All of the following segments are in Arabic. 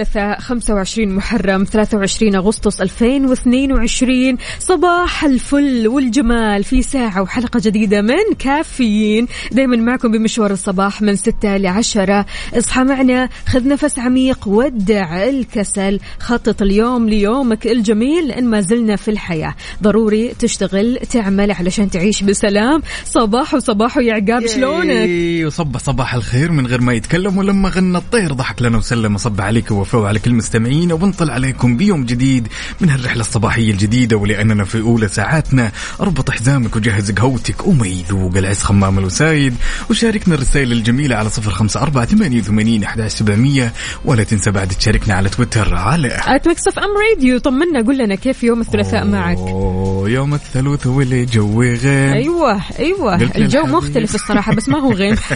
الثلاثاء 25 محرم 23 أغسطس 2022 صباح الفل والجمال في ساعة وحلقة جديدة من كافيين. دايما معكم بمشوار الصباح من 6 ل 10 اصحى معنا خذ نفس عميق ودع الكسل. خطط اليوم ليومك الجميل لأن ما زلنا في الحياة. ضروري تشتغل تعمل علشان تعيش بسلام. صباح وصباح يا عقاب شلونك؟ وصبح صباح الخير من غير ما يتكلم ولما غنى الطير ضحك لنا وسلم. وصب عليك ووفاء وعلى كل مستمعين وبنطل عليكم بيوم جديد من هالرحلة الصباحية الجديدة ولأننا في أولى ساعاتنا. أربط حزامك وجهز قهوتك وما يذوق العز خمام الوسايد وشاركنا الرسائل الجميلة على صفر خمسة أربعة ثمانية وثمانين أحد سبعمية ولا تنسى بعد تشاركنا على تويتر على at Mix FM Radio طمنا قول لنا كيف يوم الثلاثاء معك؟ أوه، يوم الثلاث والجو غيم أيوه أيوه. قلت لي الجو. مختلف الصراحة بس ما هو غيم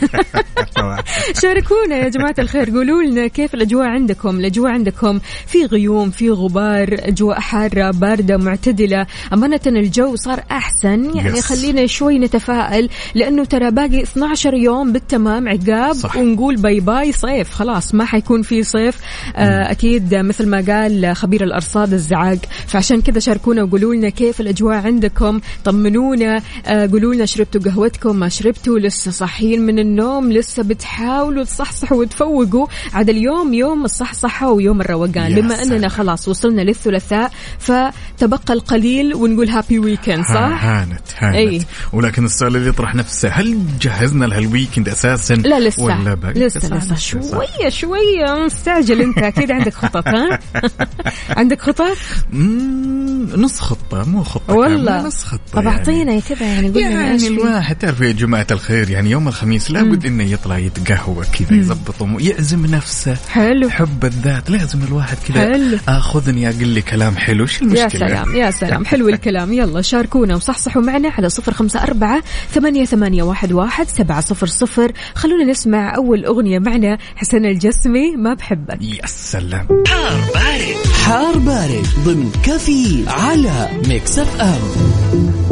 شاركونا يا جماعة الخير قولوا لنا كيف الأجواء عندكم؟ الاجواء عندكم. في غيوم في غبار اجواء حارة باردة معتدلة. أمانة الجو صار أحسن. يعني Yes. خلينا شوي نتفائل لأنه ترى باقي 12 يوم بالتمام عقاب صح. ونقول bye bye صيف. خلاص ما حيكون في صيف. آه أكيد مثل ما قال خبير الأرصاد الزعاق. فعشان كذا شاركونا وقولوا لنا كيف الأجواء عندكم. طمنونا آه قولوا لنا شربتوا قهوتكم ما شربتوا لسه صاحيين من النوم لسه بتحاولوا تصحصحوا وتفوقوا. عاد اليوم يوم الصحصحه ويوم الروقان. بما سلام. خلاص وصلنا للثلاثاء فتبقى القليل ونقول happy weekend صح؟ هانت هانت. أي. ولكن السؤال اللي يطرح نفسه هل جهزنا لهال weekend أساسا؟ لا لسه. ولا باقي؟ لسه لسه. شوية شوية. مستعجل أنت. أكيد عندك خطط ها؟ عندك خطط نص خطة مو خطة والله. نص خطة طب يعني. أعطينا كذا يعني قول يعني. الواحد تعرف يا جماعة الخير يعني يوم الخميس لابد إنه يطلع يتقهوى كذا أمور، يعزم نفسه. حلو. حب الذات لازم الواحد كذا حلو. آخذني أقول لي كلام حلو. شو المشكلة؟ يا سلام يا سلام. حلو الكلام. يلا شاركونا وصحصحوا معنا على صفر خمسة أربعة ثمانية, ثمانية واحد, واحد سبعة صفر صفر. خلونا نسمع أول أغنية معنا حسن الجسمي ما بحبك. يا سلام. حار بارد. ضمن كافيين على Mix FM.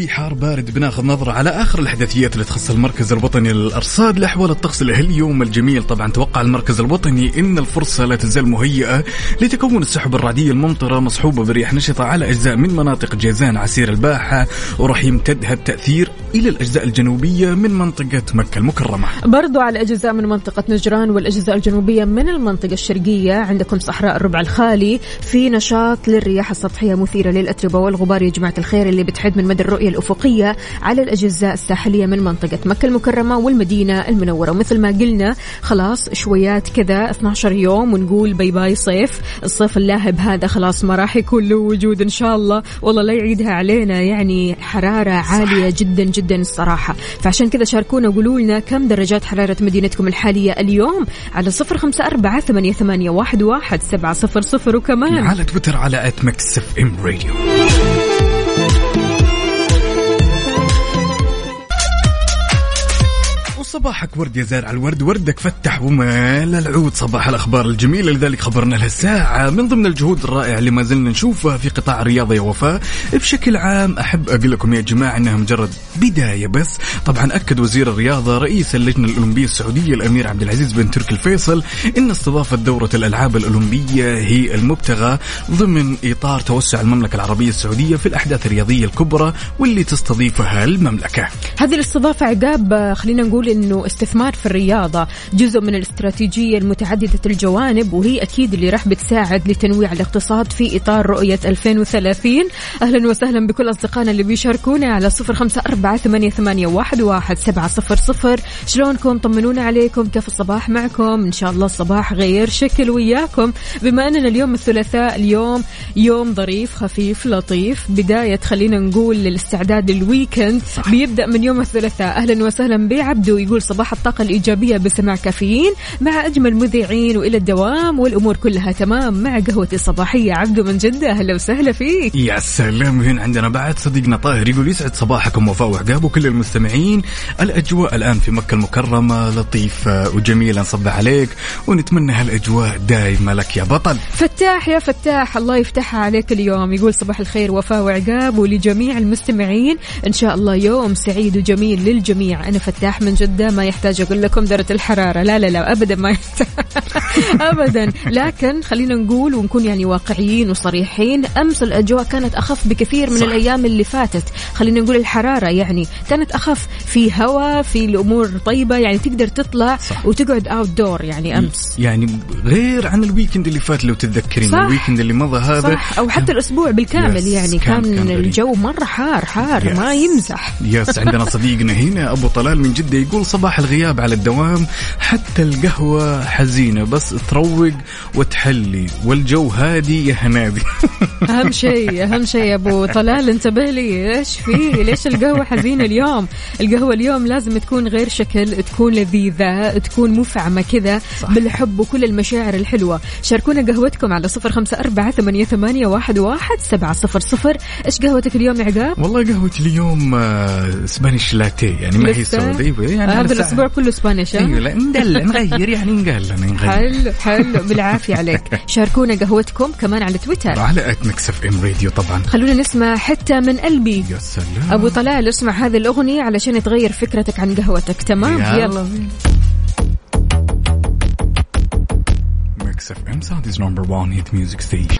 في حار بارد بناخذ نظرة على آخر الأحداثيات اللي تخص المركز الوطني للأرصاد. لاحوال الطقس لهاليوم الجميل. طبعا توقع المركز الوطني إن الفرصة لا تزال مهيئة لتكون السحب الرعديه الممطرة مصحوبة برياح نشطة على أجزاء من مناطق جيزان عسير الباحة وراح يمتد هالتاثير إلى الأجزاء الجنوبية من منطقة مكة المكرمة. برضو على أجزاء من منطقة نجران والأجزاء الجنوبية من المنطقة الشرقية عندكم صحراء الربع الخالي في نشاط للرياح السطحية مثيرة للأتربة والغبار يا جماعة الخير اللي بتحد من مدى الرؤية الأفقية على الأجزاء الساحلية من منطقة مكة المكرمة والمدينة المنورة. ومثل ما قلنا خلاص شويات كذا 12 يوم ونقول باي باي صيف. الصيف اللاهب هذا خلاص ما راح يكون له وجود إن شاء الله. والله لا يعيدها علينا يعني حرارة عالية جدا جدا. الصراحة. فعشان كذا شاركونا وقولوا لنا كم درجات حرارة مدينتكم الحالية اليوم على صفر خمسة أربعة ثمانية, ثمانية واحد, واحد سبعة صفر صفر. وكمان على تويتر على at Mix FM Radio وصباحك ورد يا زارع الورد وردك فتح ومال العود صباح الأخبار الجميلة لذلك خبرنا لهالساعة من ضمن الجهود الرائعة اللي ما زلنا نشوفها في قطاع الرياضة يا وفاء بشكل عام أحب أقول لكم يا جماعة أنها مجرد بداية بس. طبعا أكد وزير الرياضة رئيس اللجنة الأولمبية السعودية الأمير عبد العزيز بن تركي الفيصل أن استضافة دورة الألعاب الأولمبية هي المبتغى ضمن إطار توسع المملكة العربية السعودية في الأحداث الرياضية الكبرى واللي تستضيفها المملكة. هذه الاستضافة عقاب خلينا نقول إنه استثمار في الرياضة جزء من الاستراتيجية المتعددة الجوانب وهي أكيد اللي راح بتساعد لتنويع الاقتصاد في إطار رؤية 2030 أهلا وسهلا بكل أصدقائنا اللي بيشاركونا على صفر خمسة أربعة ثمانية, ثمانية واحد, واحد سبعة صفر صفر. شلونكم؟ طمنونا عليكم كيف الصباح معكم؟ إن شاء الله الصباح غير شكل وياكم. بما أننا اليوم الثلاثاء اليوم يوم ظريف خفيف لطيف. بداية خلينا نقول للاستعداد للويكند. بيبدأ من يوم الثلاثاء. أهلا وسهلا بعبدو. يقول صباح الطاقة الإيجابية بسماع كافيين مع أجمل مذيعين وإلى الدوام والأمور كلها تمام مع قهوتي الصباحية. عبدو من جدة أهلا وسهلا فيك. يا سلام هنا عندنا بعد صديقنا طاهر يقول يسعد صباحكم وفاء وعقاب وكل المستمعين. الأجواء الآن في مكة المكرمة لطيفة وجميلة نصبح عليك ونتمنى هالأجواء دايمة لك يا بطل. فتاح يا فتاح الله يفتحها عليك اليوم. يقول صباح الخير وفاء وعقاب ولجميع المستمعين. إن شاء الله يوم سعيد وجميل للجميع. أنا فتاح من جده ما يحتاج أقول لكم درجة الحرارة لا لا لا أبدا ما يحتاج أبدا لكن خلينا نقول ونكون يعني واقعيين وصريحين أمس الأجواء كانت أخف بكثير من صح. الأيام اللي فاتت خلينا نقول الحرارة يعني كانت أخف في هواء في الأمور طيبة يعني تقدر تطلع صح. وتقعد outdoor يعني أمس يعني غير عن ال weekend اللي فات لو تتذكرين. ال weekend اللي مضى هذا صح أو حتى الأسبوع بالكامل yes، يعني كان- كان, كان. الجو مرة حار حار yes. ما يمزح yes عندنا صديقنا هنا أبو طلال من جدة يقول صباح الغياب على الدوام حتى القهوة حزينة بس تروق وتحلي والجو هادي يا هنادي. أهم شيء أهم شيء يا أبو طلال انتبه لي إيش في؟ ليش القهوة حزينة اليوم؟ القهوة اليوم لازم تكون غير شكل تكون لذيذة تكون مفعمة كذا بالحب وكل المشاعر الحلوة. شاركونا قهوتكم على صفر خمسة أربعة ثمانية, ثمانية واحد, واحد سبعة صفر صفر. إيش قهوتك اليوم يا عقاب؟ والله قهوتي اليوم آه، Spanish latte يعني ما هي؟ سوداء يعني على هذا الأسبوع كله Spanish؟ أيوه لا ندلع نغير يعني نقلنا نغير. حلو حلو. بالعافية عليك. شاركونا قهوتكم كمان على تويتر على at Mix FM Radio طبعا. خلونا نسمع حتى من قلبي يا سلام. أبو طلال اسمع هذه الأغنية علشان تغير فكرتك عن قهوتك. تمام؟ يلا. Mix FM Saudi's number 1 hit music station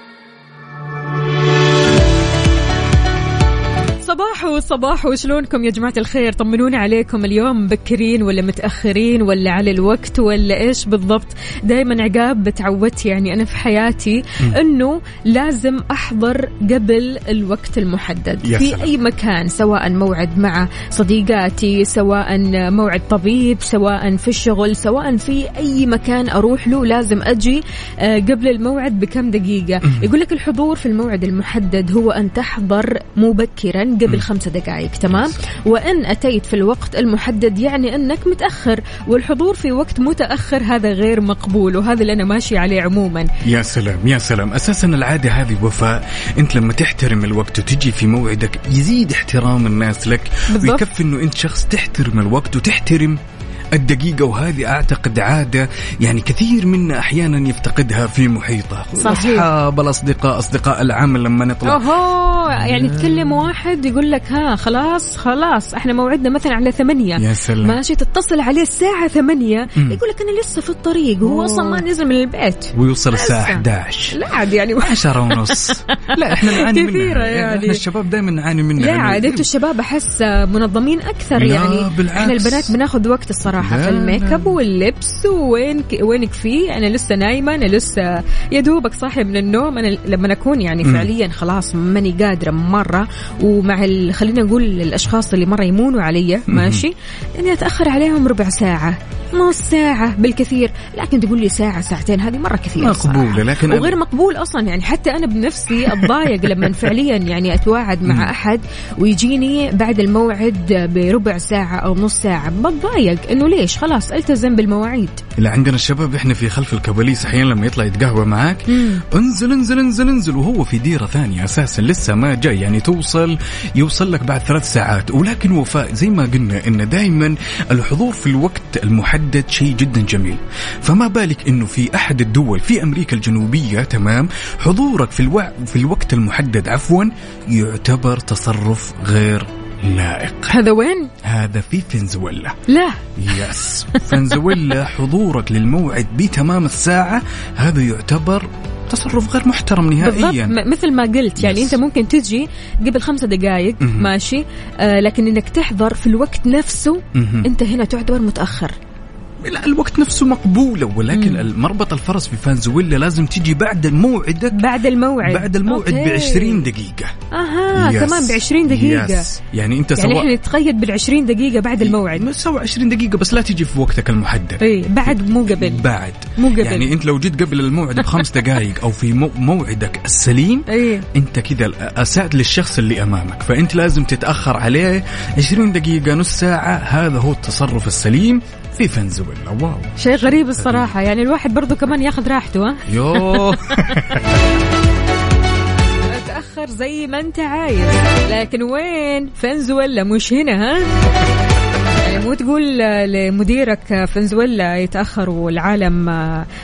صباحو صباحو شلونكم يا جماعة الخير؟ طمنوني عليكم اليوم مبكرين ولا متأخرين ولا على الوقت ولا إيش بالضبط؟ دايما عقاب بتعودت يعني أنا في حياتي أنه لازم أحضر قبل الوقت المحدد. في. أي مكان سواء موعد مع صديقاتي سواء موعد طبيب سواء في الشغل سواء في أي مكان أروح له لازم أجي آه، قبل الموعد بكم دقيقة. يقول لك الحضور في الموعد المحدد هو أن تحضر مبكرا قبل خمس دقائق تمام؟ وإن أتيت في الوقت المحدد يعني أنك متأخر والحضور في وقت متأخر هذا غير مقبول وهذا اللي أنا ماشي عليه عموما. يا سلام يا سلام. أساسا العادة هذه وفاء أنت لما تحترم الوقت وتجي في موعدك يزيد احترام الناس لك بالضبط. ويكفي إنه أنت شخص تحترم الوقت وتحترم الدقيقة وهذه أعتقد عادة يعني كثير منا أحيانا يفتقدها في محيطه صحيح. الأصحاب الأصدقاء أصدقاء العمل لما نطلع أوهو يعني تكلم واحد يقول لك ها خلاص خلاص إحنا موعدنا مثلا على ثمانية يا سلام. ماشي تتصل عليه الساعة ثمانية. يقول لك أنا لسه في الطريق وهو أصلا ما نزل من البيت ويوصل الساعة لسه. 11 لا عاد يعني عشرة ونص لا إحنا نعاني منها كثيرة يعني. إحنا الشباب دائما نعاني منها لا عاد أنتوا الشباب أحس منظمين أكثر لا، يعني بالعكس. إحنا البنات بناخذ وقت الصراحة لا، في الميك. أب واللبس وين وينك فيه أنا لسه نايمة أنا لسه يا دوبك صاحية من النوم. أنا لما اكون يعني. فعليا خلاص ماني قادرة مرة ومع ال... خلينا نقول الأشخاص اللي مرة يمونوا علي ماشي؟ إني أتأخر عليهم ربع ساعة. نص ساعة بالكثير. لكن تقول لي ساعة ساعتين هذه مرة كثير. مقبولة،. لكن وغير مقبول أصلا يعني حتى أنا بنفسي أتضايق لما فعليا يعني أتواعد مع أحد ويجيني بعد الموعد بربع ساعة أو نص ساعة. بتضايق إنه ليش خلاص التزم بالمواعيد. لا عندنا الشباب إحنا في خلف الكواليس أحيانا لما يطلع يتقهوى معاك. انزل انزل انزل انزل وهو في ديرة ثانية أساسا لسه ما جاي. يعني توصل يوصل لك بعد ثلاث ساعات. ولكن وفاء زي ما قلنا إن دائما الحضور في الوقت المحدد شيء جدا جميل. فما بالك إنه في أحد الدول في أمريكا الجنوبية تمام حضورك في الوع في الوقت المحدد عفوا يعتبر تصرف غير لائق هذا وين؟ هذا في فنزويلا. لا. يس فنزويلا حضورك للموعد بتمام الساعة. هذا يعتبر تصرف غير محترم بالضبط. نهائيا. م- مثل ما قلت يعني يس. أنت ممكن تجي قبل خمسة دقائق. ماشي؟ آه لكن إنك تحضر في الوقت نفسه مهم. أنت هنا تعتبر متأخر. لا الوقت نفسه مقبولة ولكن مم. مربط الفرس في فانزويلا لازم تجي بعد موعدك بعد الموعد. بعد الموعد. ب 20 دقيقة. أها. كمان ب 20 دقيقة. يس. يعني أنت يعني سواء إحنا نتقيد بال 20 دقيقة بعد الموعد. سوى 20 دقيقة بس لا تجي في وقتك المحدد. اي بعد مو قبل. بعد. مو قبل. يعني أنت لو جيت قبل الموعد بخمس دقائق أو في مو- موعدك السليم اي أنت كذا اسأت للشخص اللي أمامك. فأنت لازم تتأخر عليه 20 دقيقة نص ساعة. هذا هو التصرف السليم في فنزويلا. واو شيء غريب الصراحة. يعني الواحد برضو كمان ياخذ راحته ها؟ يوه. تأخر زي ما أنت عايز لكن وين؟ فنزويلا مش هنا ها؟ يعني مو تقول لمديرك فنزويلا يتأخر والعالم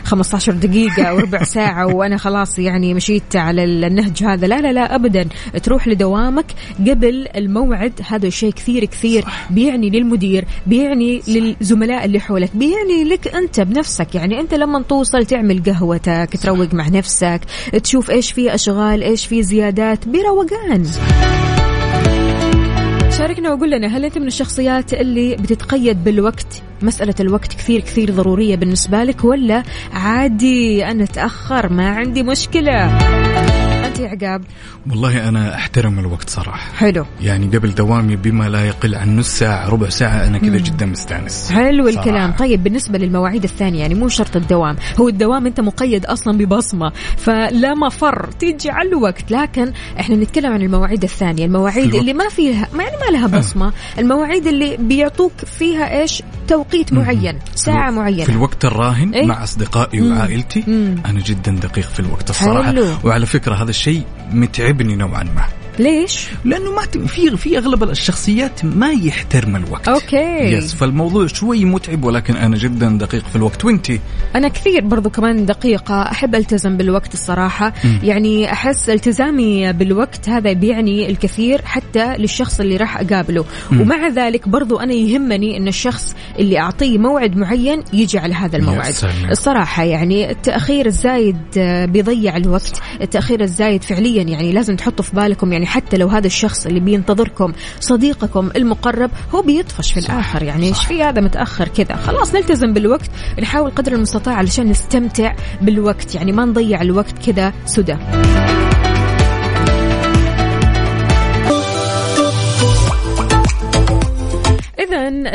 15 دقيقة أو ربع ساعة وأنا خلاص يعني مشيت على النهج هذا. لا لا لا أبدا. تروح لدوامك قبل الموعد. هذا شيء كثير كثير. بيعني للمدير بيعني للزملاء اللي حولك بيعني لك أنت بنفسك. يعني أنت لما توصل تعمل قهوتك تروق مع نفسك تشوف إيش في أشغال إيش في زيادات بروقان. شاركنا وقول لنا هل أنت من الشخصيات اللي بتتقيد بالوقت؟ مسألة الوقت كثير كثير ضرورية بالنسبة لك ولا عادي أنا أتأخر ما عندي مشكلة؟ يا عقاب. والله أنا أحترم الوقت صراحة. حلو. يعني قبل دوامي بما لا يقل عن نص ساعة ربع ساعة أنا كذا جدا مستأنس. حلو صراحة. الكلام. طيب بالنسبة للمواعيد الثانية يعني مو شرط الدوام. هو الدوام أنت مقيد أصلا ببصمة فلا مفر تيجي على الوقت. لكن إحنا نتكلم عن المواعيد الثانية. المواعيد. اللي ما فيها ما يعني ما لها بصمة. المواعيد اللي بيعطوك فيها إيش؟ توقيت معين ساعة في معينة. الوقت الراهن إيه؟ مع أصدقائي مم. وعائلتي مم. أنا جدا دقيق في الوقت الصراحة. حلو. وعلى فكرة هذا الشيء شوي متعبني نوعا ما ليش؟ لأنه ما في في أغلب الشخصيات ما يحترم الوقت okay. yes فالموضوع شوي متعب ولكن أنا جدا دقيق في الوقت وأنتي أنا كثير برضو كمان دقيقة أحب ألتزم بالوقت الصراحة مم. يعني أحس التزامي بالوقت هذا بيعني الكثير حتى للشخص اللي راح أقابله مم. ومع ذلك برضو أنا يهمني أن الشخص اللي أعطيه موعد معين يجي على هذا الموعد سلام. الصراحة يعني التأخير الزايد بيضيع الوقت التأخير الزايد فعليا يعني لازم تحطوا في بالكم يعني حتى لو هذا الشخص اللي بينتظركم صديقكم المقرب هو بيطفش في الآخر يعني. إيش في؟ هذا متأخر كذا. خلاص نلتزم بالوقت. نحاول قدر المستطاع علشان نستمتع بالوقت يعني ما نضيع الوقت كذا سدى.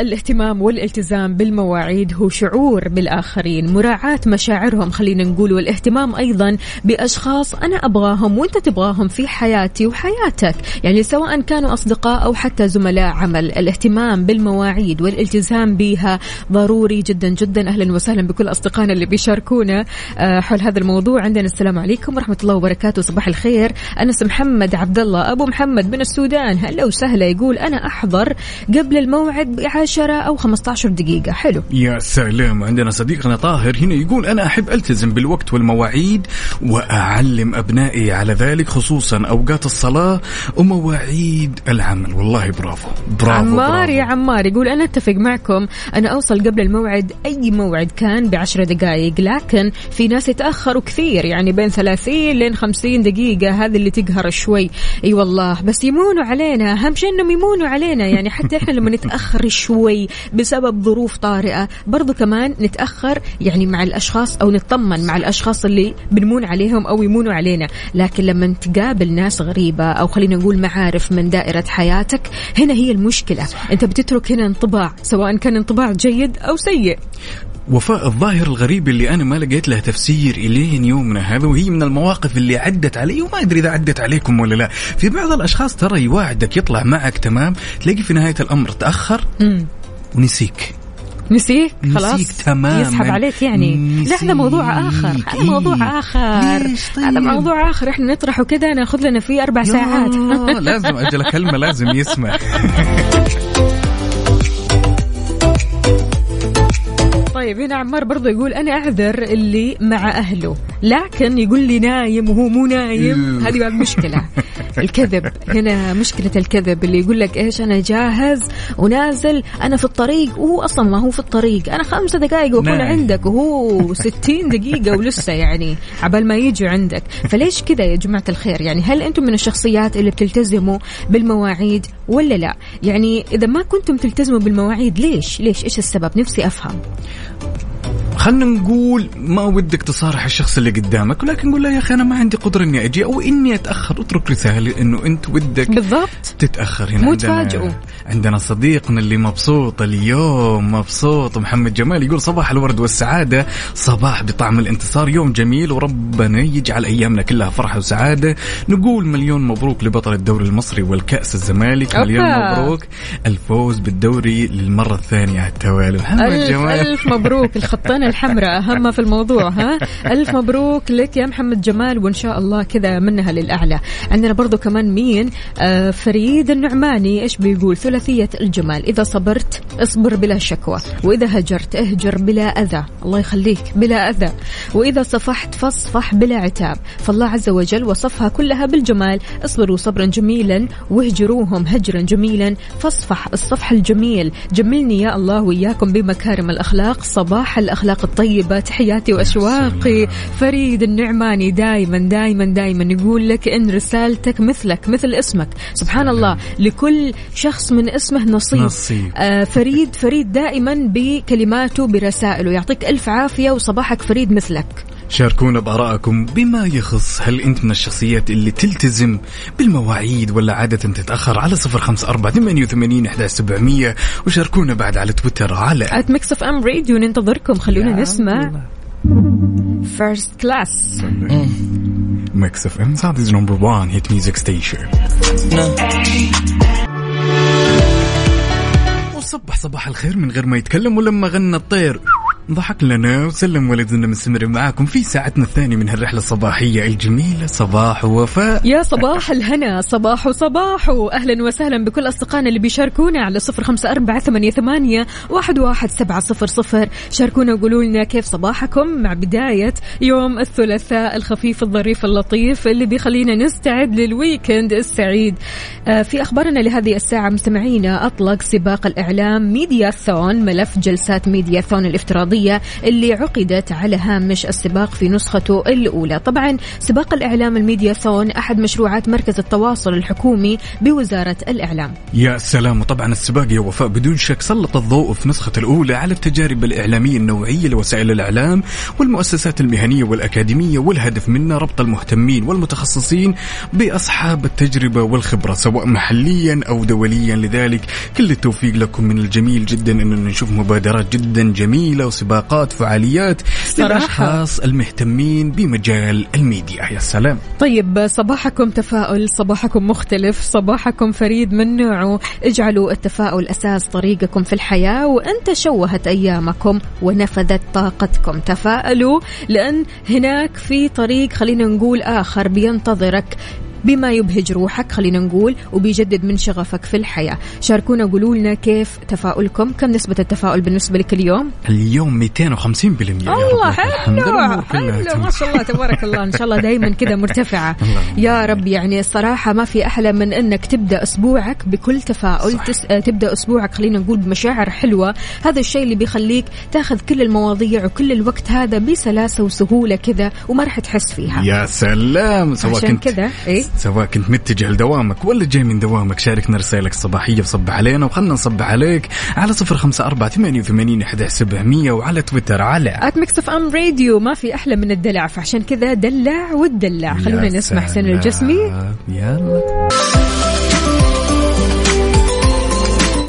الاهتمام والالتزام بالمواعيد هو شعور بالآخرين، مراعاة مشاعرهم. خلينا نقول والاهتمام أيضا بأشخاص أنا أبغاهم وأنت تبغاهم في حياتي وحياتك، يعني سواء كانوا أصدقاء أو حتى زملاء عمل، الاهتمام بالمواعيد والالتزام بها ضروري جدا جدا، أهلا وسهلا بكل أصدقائنا اللي بيشاركونا آه، حول هذا الموضوع، عندنا السلام عليكم ورحمة الله وبركاته، صباح الخير، أنس محمد عبد الله أبو محمد من السودان، هلا وسهلا. يقول أنا أحضر قبل الموعد بعشرة أو 15 دقيقة. حلو. يا سلام. عندنا صديقنا طاهر هنا يقول أنا أحب ألتزم بالوقت والمواعيد وأعلم أبنائي على ذلك خصوصا أوقات الصلاة ومواعيد العمل. والله برافو. برافو عمار يا. عمار يقول أنا أتفق معكم. أنا أوصل قبل الموعد أي موعد كان بعشرة دقائق لكن في ناس يتأخروا كثير يعني بين 30 لين 50 دقيقة هذه اللي تقهر شوي. أي والله. بس يمونوا علينا. أهم شيء أنهم يمونوا علينا. يعني حتى إحنا لما نتأخر شوي بسبب ظروف طارئة. برضو كمان نتأخر يعني مع الأشخاص أو نطمن مع الأشخاص اللي بنمون عليهم أو يمونوا علينا. لكن لما تقابل ناس غريبة أو خلينا نقول معارف من دائرة حياتك هنا هي المشكلة. أنت بتترك هنا انطباع سواء كان انطباع جيد أو سيء. وفاء الظاهر الغريب اللي أنا ما لقيت له تفسير إلين يومنا هذا وهي من المواقف اللي عدت علي وما أدري إذا عدت عليكم ولا لا في بعض الأشخاص ترى يواعدك يطلع معك تمام تلاقي في نهاية الأمر تأخر مم. ونسيك نسيك خلاص نسيك تماماً. يسحب عليك يعني لا هذا موضوع نسيك. هذا موضوع إيه. آخر ليش طيب؟ هذا موضوع آخر إحنا نطرحه كذا ناخذ لنا فيه أربع ساعات لازم أجل كلمة لازم يسمع طيب هنا عمار برضه يقول أنا أعذر اللي مع أهله لكن يقول لي نايم وهو مو نايم إيه. هذه مشكلة الكذب. هنا مشكلة الكذب اللي يقول لك إيش أنا جاهز ونازل أنا في الطريق وهو أصلا ما هو في الطريق. أنا خمسة دقائق وأكون نعم. عندك وهو ستين دقيقة ولسه يعني عبال ما يجي عندك. فليش كذا يا جماعة الخير؟ يعني هل أنتم من الشخصيات اللي بتلتزموا بالمواعيد ولا لا؟ يعني إذا ما كنتم تلتزموا بالمواعيد ليش؟ ليش؟ إيش السبب؟ نفسي أفهم. خلنا نقول ما ودك تصارح الشخص اللي قدامك ولكن قول له يا أخي أنا ما عندي قدرة إني أجي أو إني أتأخر. اترك رسالة انه أنت ودك بالضبط. تتأخر. هنا مو عندنا تفاجئوا. عندنا صديقنا اللي مبسوط اليوم مبسوط. محمد جمال يقول صباح الورد والسعادة. صباح بطعم الانتصار. يوم جميل وربنا يجعل أيامنا كلها فرحة وسعادة. نقول مليون مبروك لبطل الدوري المصري والكأس الزمالك. مليون. مبروك. الفوز بالدوري للمرة الثانية على التوالي. محمد ألف جمال. ألف مبروك. الخطين الحمراء أهم في الموضوع ها؟ ألف مبروك لك يا محمد جمال وإن شاء الله كذا منها للأعلى. عندنا برضو كمان مين؟ آه فريد النعماني إيش بيقول؟ ثلاثية الجمال. إذا صبرت اصبر بلا شكوى وإذا هجرت اهجر بلا أذى. الله يخليك بلا أذى. وإذا صفحت فاصفح بلا عتاب. فالله عز وجل وصفها كلها بالجمال. اصبروا صبرا جميلا واهجروهم هجرا جميلا. فاصفح الصفح الجميل. جملني يا الله وإياكم بمكارم الأخلاق. صباح الأخلاق. الطيبة تحياتي وأشواقي. فريد النعماني دائما دائما دائما يقول لك إن رسالتك مثلك مثل اسمك. سبحان الله لكل شخص من اسمه نصيب, نصيب. آه فريد فريد دائما بكلماته برسائله. يعطيك ألف عافية وصباحك فريد مثلك. شاركونا بآرائكم بما يخص هل أنت من الشخصيات اللي تلتزم بالمواعيد ولا عادة تتأخر؟ على صفر خمسة أربعة ثمانية وثمانين إحدى سبعمية. وشاركونا بعد على تويتر على at Mix FM Radio ننتظركم. خلونا نسمع First Class Mix FM Saudi's number 1 hit music station وصبح صباح الخير من غير ما يتكلم ولما غنى الطير. ضحك لنا وسلم ولا زلنا مستمر معاكم في ساعتنا الثانية من هالرحلة الصباحية الجميلة. صباح ووفاء يا صباح الهنا صباح صباح. أهلا وسهلا بكل أصدقائنا اللي بيشاركونا على صفر خمسة أربعة ثمانية, ثمانية واحد, واحد سبعة صفر صفر. شاركونا وقولوا لنا كيف صباحكم مع بداية يوم الثلاثاء الخفيف الظريف اللطيف اللي بيخلينا نستعد لل weekend السعيد. آه، في أخبارنا لهذه الساعة مستمعينا أطلق سباق الإعلام Mediathon ملف جلسات Mediathon الافتراضية اللي عقدت على هامش السباق في نسخته الأولى. طبعا سباق الإعلام الميديا ثون أحد مشروعات مركز التواصل الحكومي بوزارة الإعلام. يا سلام. وطبعا السباق يا وفاء بدون شك سلط الضوء في نسخة الأولى على التجارب الإعلامية النوعية لوسائل الإعلام والمؤسسات المهنية والأكاديمية والهدف منها ربط المهتمين والمتخصصين بأصحاب التجربة والخبرة سواء محليا أو دوليا. لذلك كل التوفيق لكم من الجميل جدا. أننا نشوف مبادرات جدا جميلة وسباقات فعاليات. للأشخاص المهتمين بمجال الميديا. يا سلام. طيب صباحكم تفاؤل صباحكم مختلف صباحكم فريد من نوعه. اجعلوا التفاؤل أساس طريقكم في الحياة وأن تشوهت أيامكم ونفذت طاقتكم. تفاءلوا لأن هناك في طريق خلينا نقول آخر بينتظرك بما يبهج روحك خلينا نقول وبيجدد من شغفك في الحياة. شاركونا قولوا لنا كيف تفاؤلكم؟ كم نسبة التفاؤل بالنسبة لك اليوم؟ اليوم 250 بالمية يا الله رب. الحمد حلو. حلو ما شاء الله تبارك الله إن شاء الله دائما كذا مرتفعة. يا رب يعني الصراحة ما في أحلى من إنك تبدأ أسبوعك بكل تفاؤل صح. تس... تبدأ أسبوعك خلينا نقول بمشاعر حلوة. هذا الشيء اللي بيخليك تأخذ كل المواضيع وكل الوقت هذا بسلاسة وسهولة كذا وما راح تحس فيها. يا سلام! سواء كنت كذا إيه؟ سواء كنت متجه لدوامك ولا جاي من دوامك شاركنا رسائلك الصباحية وصبح علينا وخلنا نصبح عليك على صفر خمسة أربعة ثمانية وثمانين أحد سبعمية وعلى تويتر على at Mix F M Radio ما في أحلى من الدلع فعشان كذا دلع والدلع. خلونا نسمع حسين. الجسمي. يلا.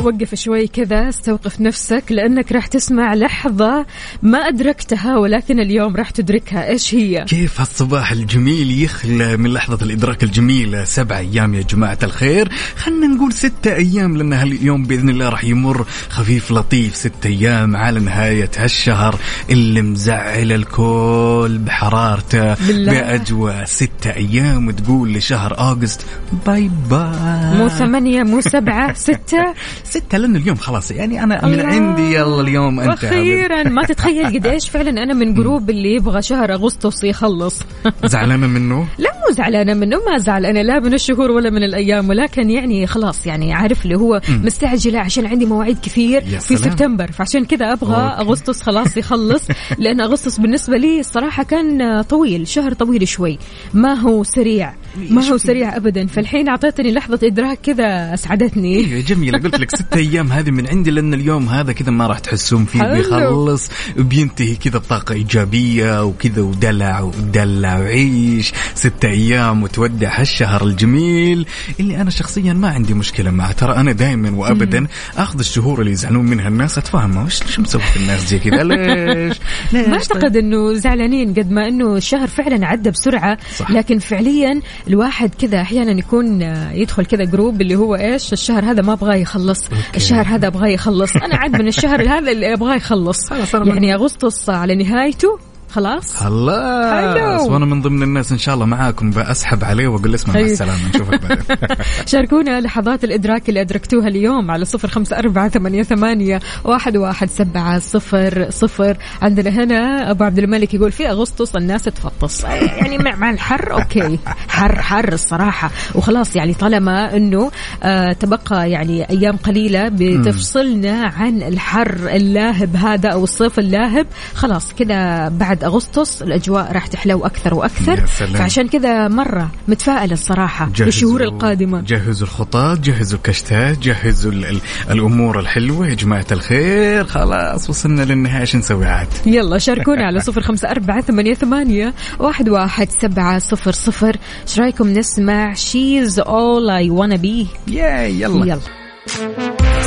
وقف شوي كذا استوقف نفسك لأنك راح تسمع لحظة ما أدركتها ولكن اليوم راح تدركها. إيش هي؟ كيف هالصباح الجميل يخلى من لحظة الإدراك الجميلة؟ سبع أيام يا جماعة الخير. خلنا نقول ستة أيام لأن هاليوم بإذن الله راح يمر خفيف لطيف. ستة أيام على نهاية هالشهر اللي مزعل الكل بحرارته بالله. بأجواء. ستة أيام وتقول لشهر أغسطس باي باي. مو ثمانية مو سبعة ستة. ستة لأن اليوم خلاص يعني أنا من. عندي يلا اليوم أنت أخيرا ما تتخيل قد إيش فعلا أنا من group اللي يبغى شهر أغسطس يخلص. زعلانة منه؟ لا مو زعلانة منه ما زعلانه لا من الشهور ولا من الأيام ولكن يعني خلاص يعني عارف اللي هو مستعجلة عشان عندي مواعيد كثير في. سبتمبر. فعشان كذا أبغى okay. أغسطس خلاص يخلص لأن أغسطس بالنسبة لي الصراحة كان طويل شهر طويل شوي. ما هو سريع ما هو سريع ابدا. فالحين أعطيتني لحظة إدراك كذا أسعدتني. أيوه جميله قلت لك ست أيام هذه من عندي لأن اليوم هذا كذا ما راح تحسون فيه. بيخلص بينتهي كذا بطاقة إيجابية وكذا ودلع ودلع وعيش. ست أيام وتودع هالشهر الجميل. اللي أنا شخصيا ما عندي مشكلة معه. ترى أنا دائما وابدا أخذ الشهور اللي يزعلون منها الناس اتفاهمها وش شو مسوي في الناس زي كذا؟ ليش؟ ليش؟ ما أعتقد إنه زعلانين قد ما إنه الشهر فعلا عدى بسرعة. صح. لكن فعليا الواحد كذا أحيانا يكون آه، يدخل كذا group اللي هو إيش الشهر هذا ما أبغاه يخلص. الشهر هذا أبغاه يخلص. أنا عاد من الشهر هذا اللي أبغاه يخلص. يعني أغسطس على نهايته. خلاص؟ خلاص. حلو. وأنا من ضمن الناس إن شاء الله معاكم بسحب عليه وأقول له اسمع مع. السلامة نشوفك بعدين. شاركونا لحظات الإدراك اللي أدركتوها اليوم على صفر خمسة أربعة ثمانية, ثمانية واحد, واحد سبعة صفر صفر. عندنا هنا أبو عبد الملك يقول في أغسطس الناس تفطس. يعني مع, مع الحر okay. حر حر الصراحة. وخلاص يعني طالما أنه آه تبقى يعني أيام قليلة بتفصلنا عن الحر اللاهب هذا أو الصيف اللاهب خلاص كذا بعد أغسطس الأجواء راح تحلو أكثر وأكثر. فعشان كذا مرة متفائلة الصراحة بالشهور القادمة. جهزوا الخطط جهزوا الكشتات جهزوا ال ال الأمور الحلوة. يا جماعة الخير خلاص وصلنا للنهاية. إيش نسوي عاد؟ يلا شاركونا على صفر خمسة أربعة ثمانية, ثمانية واحد, واحد سبعة صفر صفر. إيش رأيكم نسمع She's all I wanna be يا يلا, يلا.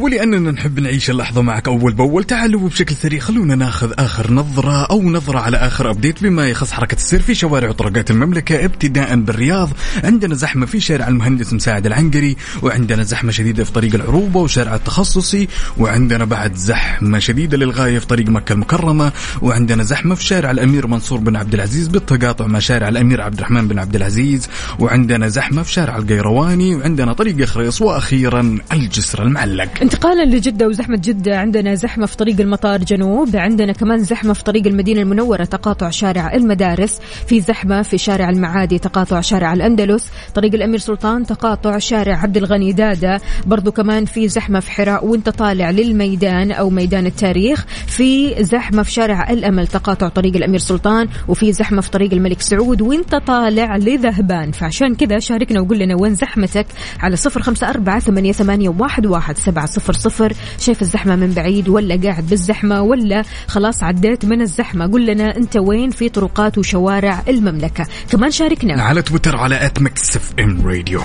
ولأننا نحب نعيش اللحظة معك أول بأول. تعالوا بشكل سريع خلونا ناخذ آخر نظرة أو نظرة على آخر update بما يخص حركة السير في شوارع وطرقات المملكة ابتداء بالرياض. عندنا زحمة في شارع المهندس مساعد العنقري وعندنا زحمة شديدة في طريق العروبة وشارع التخصصي وعندنا بعد زحمة شديدة للغاية في طريق مكة المكرمة وعندنا زحمة في شارع الأمير منصور بن عبد العزيز بالتقاطع مع شارع الأمير عبد الرحمن بن عبد العزيز وعندنا زحمة في شارع القيرواني وعندنا طريق خريص وأخيرا الجسر المعلق. انتقالا لجدة وزحمة جدة. عندنا زحمة في طريق المطار جنوب عندنا كمان زحمة في طريق المدينة المنورة تقاطع شارع المدارس. في زحمة في شارع المعادي تقاطع شارع الأندلس. طريق الأمير سلطان تقاطع شارع عبد الغني دادة. برضو كمان في زحمة في حراء وانت طالع للميدان أو ميدان التاريخ. في زحمة في شارع الأمل تقاطع طريق الأمير سلطان. وفي زحمة في طريق الملك سعود وانت طالع لذهبان. فعشان كذا شاركنا وقول لنا وين زحمتك على صفر خمسة أربعة ثمانية, ثمانية واحد, واحد سبعة صفر صفر. شايف الزحمة من بعيد ولا قاعد بالزحمة ولا خلاص عديت من الزحمة؟ قول لنا أنت وين في طرقات وشوارع المملكة. كمان شاركنا. على تويتر على at Mix FM Radio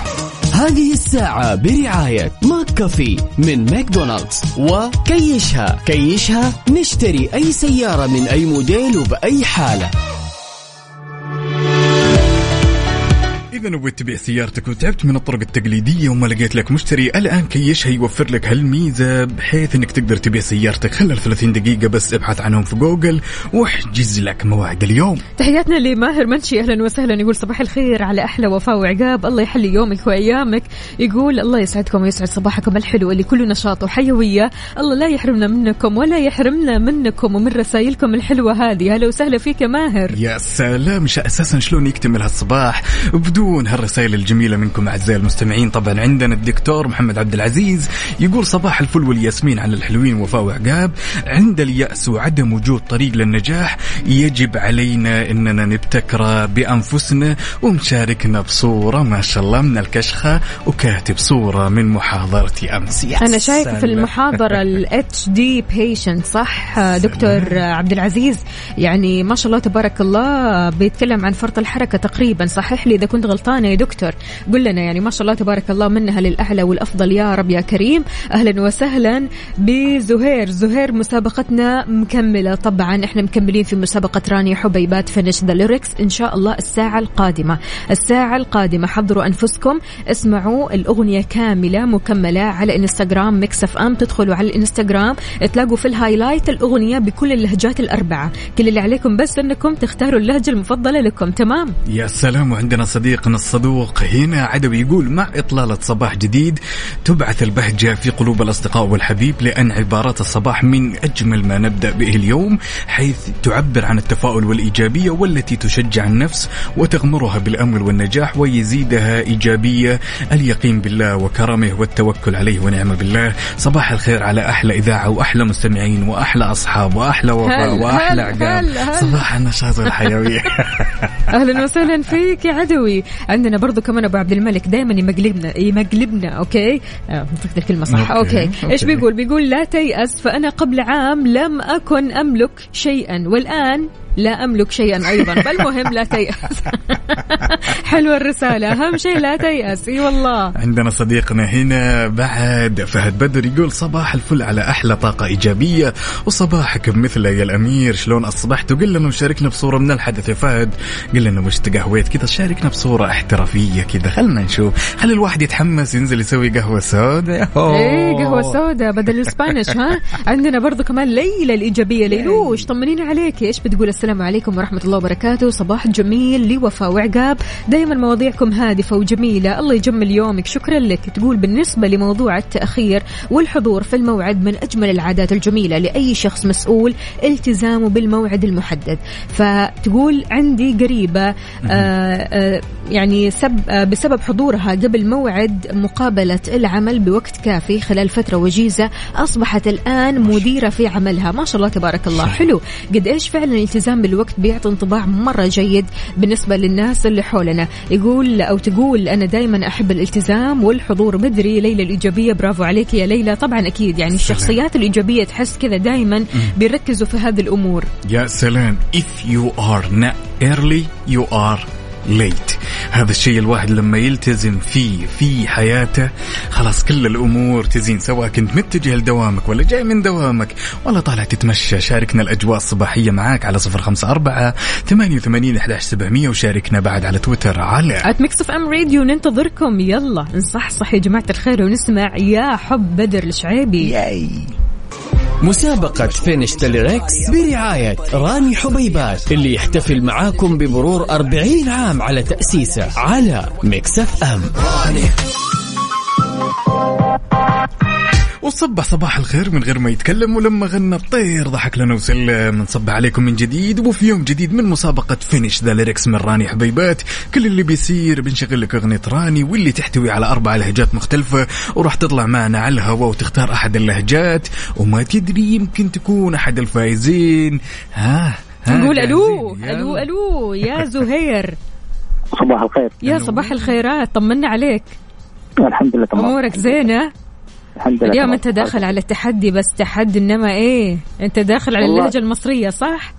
هذه الساعة برعاية McCafé من ماكدونالدز وكيشها. كيشها نشتري أي سيارة من أي موديل وبأي حالة. إذا نويت تبيع سيارتك وتعبت من الطرق التقليدية وما لقيت لك مشتري الآن كيشها يوفر لك هالميزة؟ بحيث إنك تقدر تبيع سيارتك. خلال 30 دقيقة بس ابحث عنهم في جوجل واحجز لك موعد اليوم. تحياتنا لماهر منشي. أهلا وسهلا. يقول صباح الخير على أحلى وفاء وعقاب. الله يحلي يومك وأيامك. يقول الله يسعدكم ويسعد صباحكم الحلو اللي كله نشاط وحيوية. الله لا يحرمنا منكم ولا يحرمنا منكم ومن رسائلكم الحلوة هذه. أهلا وسهلا فيك يا ماهر. يا سلام. أساسا شلون يكتمل هالصباح؟ بدون هالرسائل الجميلة منكم أعزائي المستمعين. طبعا عندنا الدكتور محمد عبد العزيز يقول صباح الفل والياسمين على الحلوين وفاء وعقاب. عند اليأس وعدم وجود طريق للنجاح يجب علينا أننا نبتكر بأنفسنا ومشاركنا بصورة ما شاء الله من الكشخة وكاتب صورة من محاضرتي أمس. يا أنا شايفه في slide. المحاضرة ال ADHD patient صح؟ دكتور عبد العزيز؟ يعني ما شاء الله تبارك الله بيتكلم عن فرط الحركة تقريبا صحح لي إذا كنت غلطانه يا دكتور. قل لنا يعني ما شاء الله تبارك الله منها للأعلى والأفضل يا رب يا كريم. أهلا وسهلا بزهير. زهير مسابقتنا مكملة. طبعا إحنا مكملين في مسابقة راني حبيبات finish the lyrics إن شاء الله الساعة القادمة. الساعة القادمة. حضروا أنفسكم. اسمعوا الأغنية كاملة مكملة على إنستغرام Mix FM. تدخلوا على الإنستغرام. تلاقوا في ال highlight الأغنية بكل اللهجات الأربعة. كل اللي عليكم بس إنكم تختاروا اللهجة المفضلة لكم. تمام؟ يا سلام. وعندنا صديق صديقنا الصدوق هنا عدوي يقول مع إطلالة صباح جديد تبعث البهجة في قلوب الأصدقاء والحبيب لأن عبارات الصباح من أجمل ما نبدأ به اليوم حيث تعبر عن التفاؤل والإيجابية والتي تشجع النفس وتغمرها بالأمل والنجاح ويزيدها إيجابية. اليقين بالله وكرمه والتوكل عليه ونعم بالله. صباح الخير على أحلى إذاعة وأحلى مستمعين وأحلى أصحاب وأحلى وفاء وأحلى عقاب. صباح النشاط والحيوية أهلا وسهلا فيك يا عدوي. عندنا برضو كمان أبو عبد الملك دائما يمقلبنا يمقلبنا أوكي؟ آه، نطقت الكلمة صح. okay، okay, okay. إيش بيقول؟ بيقول لا تيأس فأنا قبل عام لم أكن أملك شيئا والآن لا أملك شيئا أيضا فالمهم لا تيأس. حلوة الرسالة أهم شيء لا تيأس. إي والله. عندنا صديقنا هنا بعد فهد بدر يقول صباح الفل على أحلى طاقة إيجابية وصباحك بمثله يا الأمير شلون أصبحت؟ وقل لنا وشاركنا بصورة من الحدث يا فهد. قل لنا وش تقهويت كذا؟ شاركنا بصورة احترافية كذا. خلنا نشوف. خلي الواحد يتحمس ينزل يسوي قهوة سوداء. إيه قهوة سوداء بدل ال Spanish ها؟ عندنا برضو كمان ليلى الإيجابية. ليلوش طمنينا عليك؟ إيش بتقول السلام عليكم ورحمة الله وبركاته. صباح جميل لوفاء وعقاب. دايما مواضيعكم هادفة وجميلة. الله يجمل يومك. شكرا لك. تقول بالنسبة لموضوع التأخير والحضور في الموعد من أجمل العادات الجميلة لأي شخص مسؤول التزامه بالموعد المحدد. فتقول عندي قريبة آه آه يعني سب آه بسبب حضورها قبل موعد مقابلة العمل بوقت كافي خلال فترة وجيزة أصبحت الآن مديرة في عملها. ما شاء الله تبارك الله. حلو. قد إيش فعلا الالتزام بالوقت بيعطي انطباع مرة جيد بالنسبة للناس اللي حولنا. يقول أو تقول أنا دائما أحب الالتزام والحضور. بدري ليلى الإيجابية برافو عليك يا ليلى. طبعا أكيد يعني الشخصيات الإيجابية تحس كذا دائما بيركزوا في هذه الأمور. يا سلام. If you are not early you are late. هذا الشيء الواحد لما يلتزم فيه في حياته خلاص كل الأمور تزين سواء كنت متجه لدوامك ولا جاي من دوامك ولا طالع تتمشى. شاركنا الأجواء الصباحية معاك على صفر خمسة أربعة ثمانية وثمانين احداش سبعمئه وشاركنا بعد على تويتر على at Mix FM Radio ننتظركم. يلا نصحصح يا جماعة الخير ونسمع يا حب بدر الشعيبي. مسابقة finish the lyrics برعاية راني حبيبات اللي يحتفل معاكم بمرور 40 عام على تأسيسه على Mix FM. وصبح صباح الخير من غير ما يتكلم ولما غنى الطير ضحك لنا وسلم نصبح عليكم من جديد وفي يوم جديد من مسابقة finish the lyrics من راني حبيبات. كل اللي بيصير بنشغل لك أغنية راني واللي تحتوي على أربع لهجات مختلفة وراح تطلع معنا على الهواء وتختار أحد اللهجات. وما تدري يمكن تكون أحد الفائزين. ها ها نقول ألو. ألو ألو يا زهير. صباح الخير. يا صباح الخيرات طمنا عليك. الحمد لله تمام. أمورك زينة؟ الحمد لله اليوم. أنت داخل على التحدي بس تحدي إنما إيه؟ أنت داخل على. اللهجة المصرية صح؟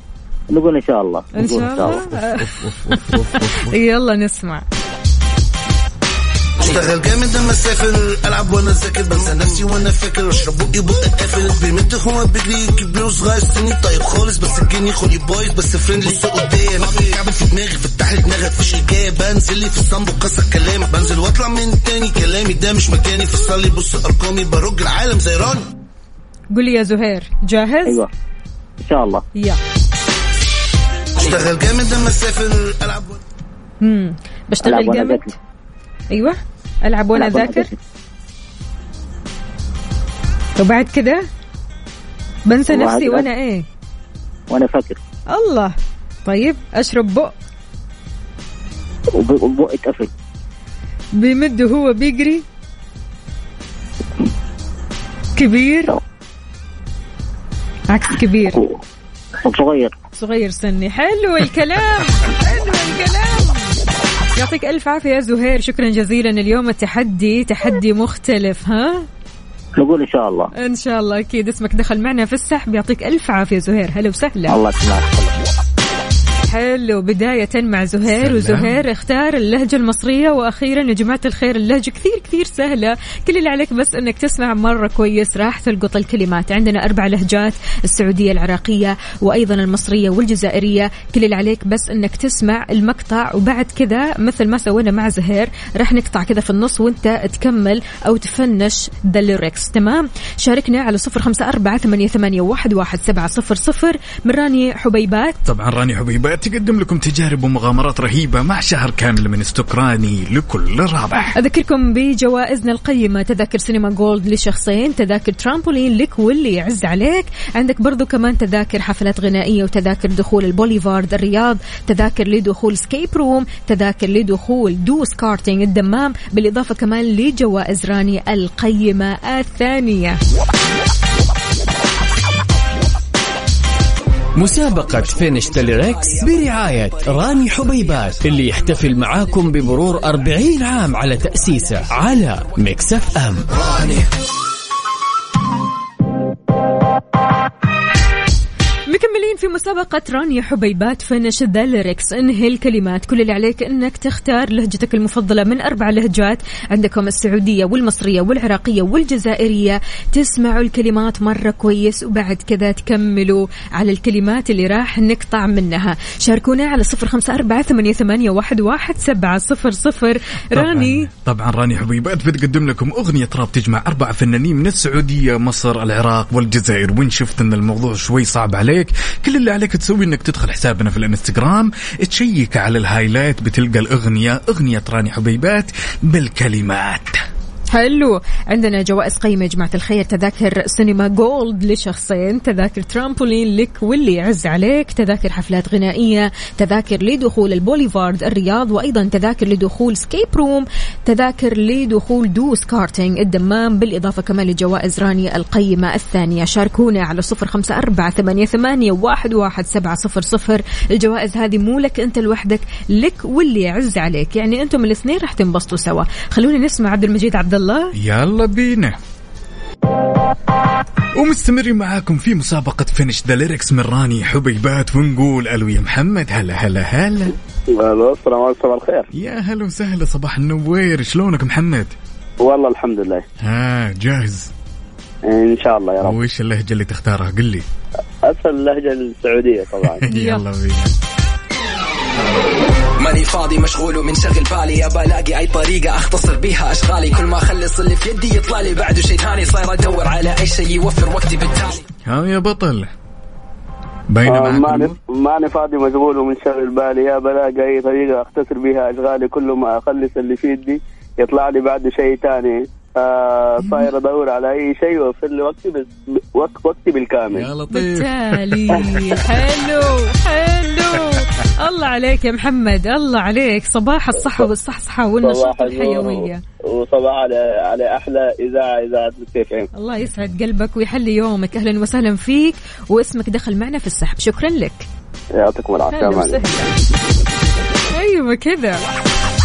نقول إن شاء الله إن نقول شاء الله. يلا نسمع. اشتغل جامد لما اسافر ألعب وأنا ذاكر بنسى نفسي وأنا فاكر. أشرب بقي بقى قافل بيمد هو بيجري كبير صغير سني طيب خالص. بس الجني خلي بايظ بس فريندلي بص قدام. كعب في دماغي فتح لي دماغك فيش اجابه بنزل لي في الصنب وكسر كلام بنزل واطلع من تاني كلامي ده مش مكاني. فصل لي بص أرقامي برج العالم زي راني. قول لي يا زهير جاهز؟ أيوه. إن شاء الله. يلا اشتغل جامد لما اسافر ألعب وأنا امم بشتغل جامد. أيوه. ألعب وأنا ألعب وأنا ذاكر ذاكر. وبعد كده بنسى نفسي؟ وأنا إيه؟ وأنا فاكر. الله. طيب أشرب بق. وب- وبقي اتقفل. بيمد هو بيجري. كبير. عكس كبير. وصغير صغير سني. حلو الكلام. حلو الكلام. يعطيك ألف عافية يا زهير. شكرا جزيلا. اليوم التحدي تحدي مختلف ها؟ نقول إن شاء الله. إن شاء الله. أكيد اسمك دخل معنا في السحب. يعطيك ألف عافية زهير. هلا وسهلا. الله يسلمك. حلو بداية مع زهير سلام. وزهير اختار اللهجة المصرية وأخيرا يا جماعة الخير اللهجة كثير كثير سهلة. كل اللي عليك بس أنك تسمع مرة كويس راح تلقط الكلمات. عندنا أربع لهجات السعودية العراقية وأيضا المصرية والجزائرية. كل اللي عليك بس أنك تسمع المقطع وبعد كذا مثل ما سوينا مع زهير راح نقطع كذا في النص وأنت تكمل أو ت finish the lyrics تمام؟ شاركنا على صفر خمسة أربعة ثمانية, ثمانية واحد, واحد سبعة صفر صفر. من راني حبيبات. طبعا راني حبيبات. تقدم لكم تجارب ومغامرات رهيبة مع شهر كامل من stock راني لكل رابح أذكركم بجوائزنا القيمة. تذاكر سينما gold لشخصين تذاكر ترامبولين لك واللي يعز عليك. عندك برضو كمان تذاكر حفلات غنائية وتذاكر دخول البوليفارد الرياض تذاكر لدخول escape room تذاكر لدخول دوس كارتينج الدمام بالإضافة كمان لجوائز راني القيمة الثانية. مسابقة Finish the Lyrics برعاية راني حبيبات اللي يحتفل معاكم بمرور 40 عام على تأسيسه على Mix FM. مكملين في مسابقة راني حبيبات Finish the Lyrics انهي الكلمات. كل اللي عليك انك تختار لهجتك المفضلة من أربع لهجات. عندكم السعودية والمصرية والعراقية والجزائرية. تسمعوا الكلمات مرة كويس وبعد كذا تكملوا على الكلمات اللي راح نقطع منها. شاركونا على صفر خمسة أربعة ثمانية, ثمانية واحد, واحد سبعة صفر صفر. راني. طبعا, طبعا راني حبيبات بتقدم لكم أغنية راب تجمع أربع فنانين من السعودية مصر العراق والجزائر. وين شفت أن الموضوع شوي صعب عليك كل اللي عليك تسوي أنك تدخل حسابنا في الانستغرام تشيك على ال highlight بتلقى الأغنية أغنية راني حبيبات بالكلمات. حلو. عندنا جوائز قيمة يا جماعة الخير. تذاكر سينما gold لشخصين. تذاكر ترامبولين لك واللي يعز عليك. تذاكر حفلات غنائية. تذاكر لدخول البوليفارد الرياض. وأيضا تذاكر لدخول escape room تذاكر لدخول دوس كارتينج الدمام. بالإضافة كمان لجوائز راني القيمة الثانية. شاركونا على صفر خمسة أربعة ثمانية, ثمانية واحد, واحد سبعة صفر صفر. الجوائز هذه مو لك أنت لوحدك لك واللي يعز عليك. يعني أنتم الاثنين راح تنبسطوا سوا. خلونا نسمع عبد المجيد عبد الله. يلا بينا. ومستمرين معاكم في مسابقة Finish the Lyrics من راني حبيبات ونقول ألو يا محمد. هلا هلا هلا. ألو السلام عليكم صباح الخير. يا هلا وسهلا صباح النوير. شلونك محمد؟ والله الحمد لله. ها جاهز؟ إن شاء الله يا رب. وش اللهجة اللي تختارها؟ قل لي. اسهل اللهجة السعودية طبعا. يلا بينا. ماني فاضي مشغول ومنشغل بالي. ابى الاقي أي طريقة أختصر بيها أشغالي. كل ما أخلص اللي في يدي يطلع لي بعده شيء ثاني. صاير أدور على أي شيء يوفر وقتي بالتالي. ها يا بطل. باينة آه، ماني؟ ماني فاضي مشغول ومنشغل بالي. يا بلاقي أي طريقة أختصر بيها أشغالي. كل ما أخلص اللي في يدي يطلع لي بعده شيء ثاني. آه صاير أدور على أي شيء يوفر لي وقتي بس وقت وقتي بالكامل. يا لطيف. بالتالي. حلو حلو. الله عليك يا محمد الله عليك. صباح الصحة والصحصحة والنشاط والحيوية وصباح على على أحلى اذاعه إذاعة ام الله يسعد قلبك ويحلي يومك. أهلا وسهلا فيك. واسمك دخل معنا في السحب. شكرا لك. يعطيكم العافية. أيوه كذا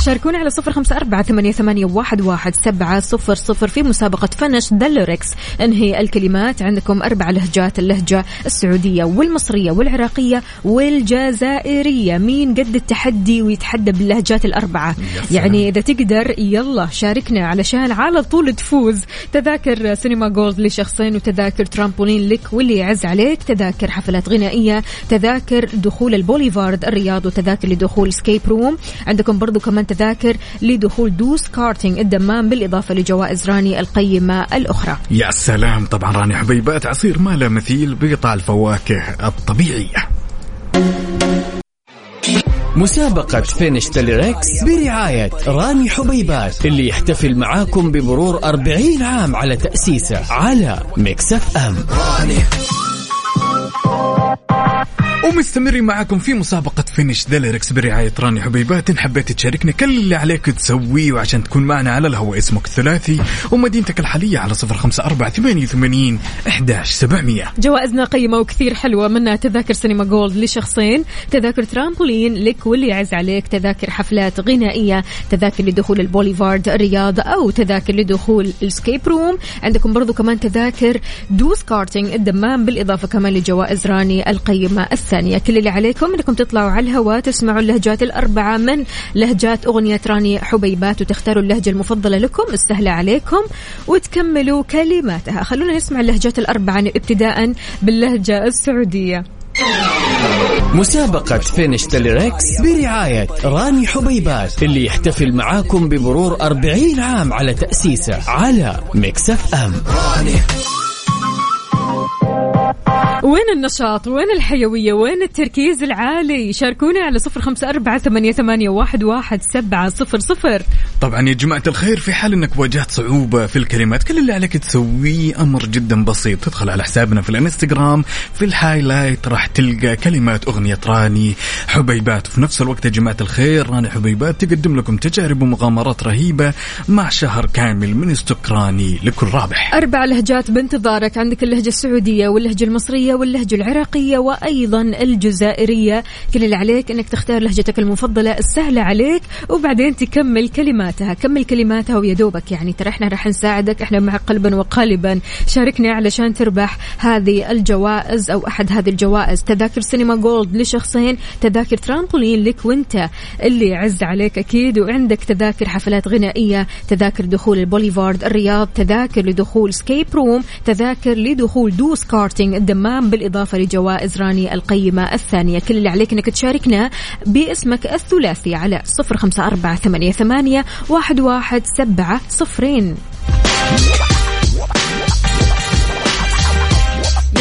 شاركونا على صفر خمسة أربعة ثمانية, ثمانية واحد, واحد سبعة صفر صفر في مسابقة Finish the Lyrics انهي الكلمات عندكم؟ أربع لهجات اللهجة السعودية والمصرية والعراقية والجزائرية. مين قد التحدي ويتحدى باللهجات الأربعة. يعني إذا تقدر يلا شاركنا علشان على طول تفوز. تذاكر سينما gold لشخصين وتذاكر ترامبولين لك واللي يعز عليك. تذاكر حفلات غنائية تذاكر دخول البوليفارد الرياض وتذاكر لدخول escape room. عندكم برضو كمان تذاكر لدخول دوس كارتينج الدمام بالإضافة لجوائز راني القيمة الأخرى. يا سلام. طبعا راني حبيبات عصير ما له مثيل بقطع الفواكه الطبيعية. مسابقة Finish the Lyrics برعاية راني حبيبات اللي يحتفل معاكم بمرور 40 عام على تأسيسه على Mix FM. ومستمرين معكم في مسابقة Finish the Lyrics برعاية راني حبيبات إن حبيت تشاركنا كل اللي عليك تسويه وعشان تكون معنا على الهواء. اسمك الثلاثي ومدينتك الحالية على صفر خمسة أربعة ثمانية وثمانين إحداش سبعمية. جوائزنا قيمة وكثير حلوة. منها تذاكر سينما gold لشخصين تذاكر ترامبولين لك واللي يعز عليك تذاكر حفلات غنائية تذاكر لدخول البوليفارد الرياض أو تذاكر لدخول ال escape room. عندكم برضو كمان تذاكر دوس كارتينج الدمام بالإضافة كمان لجوائز راني القيمة الثانية. كل اللي عليكم أنكم تطلعوا على الهواء تسمعوا اللهجات الأربعة من لهجات أغنية راني حبيبات وتختاروا اللهجة المفضلة لكم السهلة عليكم وتكملوا كلماتها. خلونا نسمع اللهجات الأربعة ابتداء باللهجة السعودية. مسابقة Finish the Lyrics برعاية راني حبيبات اللي يحتفل معاكم بمرور 40 عام على تأسيسه على Mix FM. وين النشاط؟ وين الحيوية؟ وين التركيز العالي؟ شاركونا على صفر خمسة أربعة ثمانية, ثمانية واحد, واحد سبعة صفر صفر. طبعا يا جماعة الخير في حال إنك واجهت صعوبة في الكلمات. كل اللي عليك تسويه أمر جدا بسيط. تدخل على حسابنا في الإنستغرام في الهايلايت راح تلقى كلمات أغنية راني حبيبات. وفي نفس الوقت يا جماعة الخير راني حبيبات تقدم لكم تجارب ومغامرات رهيبة مع شهر كامل من استقراني لكل رابح. أربع لهجات بانتظارك. عندك اللهجة السعودية واللهجة المصرية واللهجة العراقية وأيضا الجزائرية. كل اللي عليك أنك تختار لهجتك المفضلة السهلة عليك وبعدين تكمل كلماتها. كمل كلماتها ويا دوبك يعني. ترى إحنا راح نساعدك إحنا معك قلبا وقالبا. شاركنا علشان تربح هذه الجوائز أو أحد هذه الجوائز. تذاكر سينما gold لشخصين تذاكر ترامبولين لك وأنت. اللي يعز عليك أكيد وعندك تذاكر حفلات غنائية تذاكر دخول البوليفارد الرياض تذاكر لدخول escape room تذاكر لدخول دوس كارتينج الدمام بالإضافة لجوائز راني القيمة الثانية. كل اللي عليك أنك تشاركنا باسمك الثلاثي على صفر خمسة أربعة ثمانية, ثمانية واحد, واحد سبعة صفرين.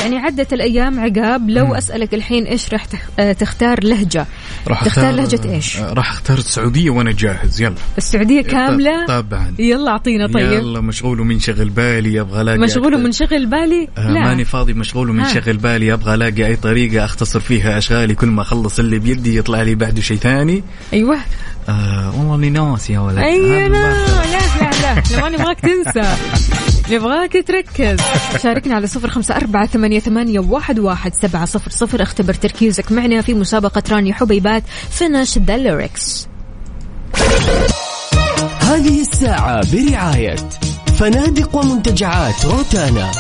يعني عدت الأيام عقاب لو أسألك الحين إيش راح تخ- آه، تختار لهجة راح تختار لهجة إيش راح اختار السعودية وأنا جاهز يلا السعودية كاملة طبعا يلا أعطينا طيب يلا مشغول ومنشغل بالي أبغى الاقي مشغول. ومنشغل بالي آه لا ماني فاضي مشغول. ومنشغل بالي أبغى الاقي اي طريقه اختصر فيها اشغالي كل ما اخلص اللي بيدي يطلع لي بعده شيء ثاني أيوه آه والله اني ناسي يا ولد هذا لا لا لا لا ما نبغاك تنسى نبغاك تركز. شاركنا على صفر خمسة أربعة ثمانية, ثمانية واحد, واحد سبعة صفر صفر. اختبر تركيزك معنا في مسابقة راني حبيبات Finish the Lyrics هذه الساعة برعاية فنادق ومنتجعات روتانا.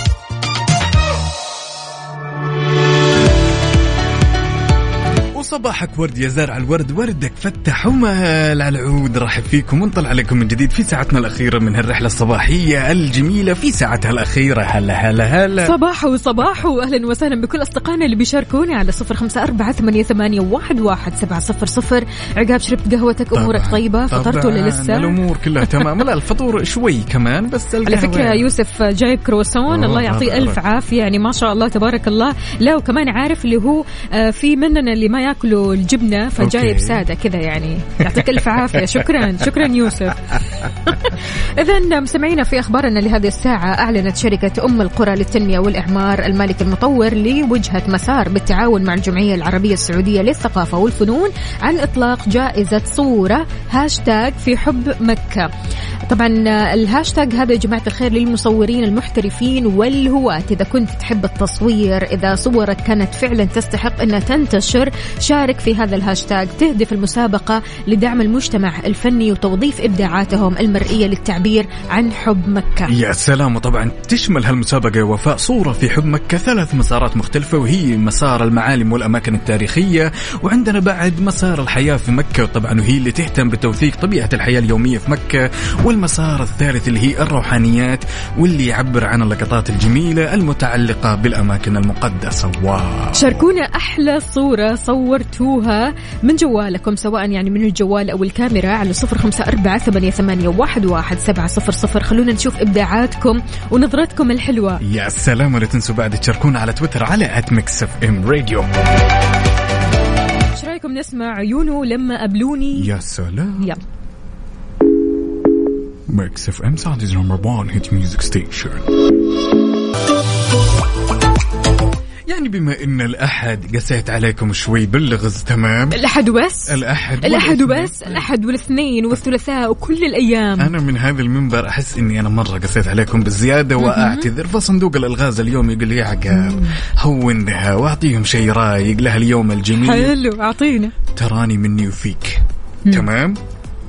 وصباحك ورد يا زارع الورد وردك فتح ومال على العود. رحب فيكم ونطلع عليكم من جديد في ساعتنا الأخيرة من هالرحلة الصباحية الجميلة في ساعتها الأخيرة. هلا هلا هلا. صباح وصباح واهلا وسهلا بكل أصدقائنا اللي بيشاركونا على صفر خمسة أربعة ثمانية, ثمانية واحد, واحد سبعة صفر صفر. عقاب شربت قهوتك؟ أمورك طبعاً، طيبة فطرت ولا لسه؟ الأمور كلها تمام. لا الفطور شوي كمان بس على فكرة يوسف جايب كروسون أوه، الله يعطيه ألف. عافية يعني ما شاء الله تبارك الله. لا وكمان عارف اللي هو آه، في مننا اللي ما ياكلوا الجبنة فجايب. سادة كذا يعني. يعطيك ألف عافية. شكرا. شكرا يوسف. إذا مستمعينا في أخبارنا لهذه الساعة أعلنت شركة أم القرى للتنمية والإعمار المالك المطور لوجهة مسار بالتعاون مع الجمعية العربية السعودية للثقافة والفنون عن إطلاق جائزة صورة هاشتاج في حب مكة. طبعا الهاشتاج هذا يا جماعة الخير للمصورين المحترفين والهواة. إذا كنت تحب التصوير إذا صورك كانت فعلا تستحق أنها تنتشر شارك في هذا الهاشتاج تهدف المسابقة لدعم المجتمع الفني وتوظيف إبداعاتهم المرئية للتعبير. عن حب مكة. يا سلام وطبعا تشمل هالمسابقة وفاء صورة في حب مكة. ثلاث مسارات مختلفة وهي مسار المعالم والأماكن التاريخية وعندنا بعد مسار الحياة في مكة طبعا وهي اللي تهتم بتوثيق طبيعة الحياة اليومية في مكة. والمسار الثالث اللي هي الروحانيات واللي يعبر عن اللقطات الجميلة المتعلقة بالأماكن المقدسة. واو. شاركونا أحلى صورة صورتوها من جوالكم سواء يعني من الجوال أو الكاميرا على صفر خمسة أربعة ثمانية, ثمانية واحد, واحد سبعة صفر صفر. خلونا نشوف إبداعاتكم ونظرتكم الحلوة. يا سلام ولا تنسوا بعد تشاركونا على تويتر على @Mix FM Radio إيش رأيكم نسمع عيونه لما قابلوني؟ يا سلام. يلا. Mix FM Saudi's number 1 hit music station يعني بما إن الأحد قسيت عليكم شوي باللغز تمام؟ الأحد وبس الأحد والإثنين. وبس الأحد والإثنين والثلاثاء وكل الأيام. أنا من هذا المنبر أحس إني أنا مرة قسيت عليكم بالزياده وأعتذر فصندوق الألغاز اليوم يقول لي يا عقاب هونها وأعطيهم شيء رايق لها اليوم الجميل. حلو أعطينا. تراني مني وفيك تمام؟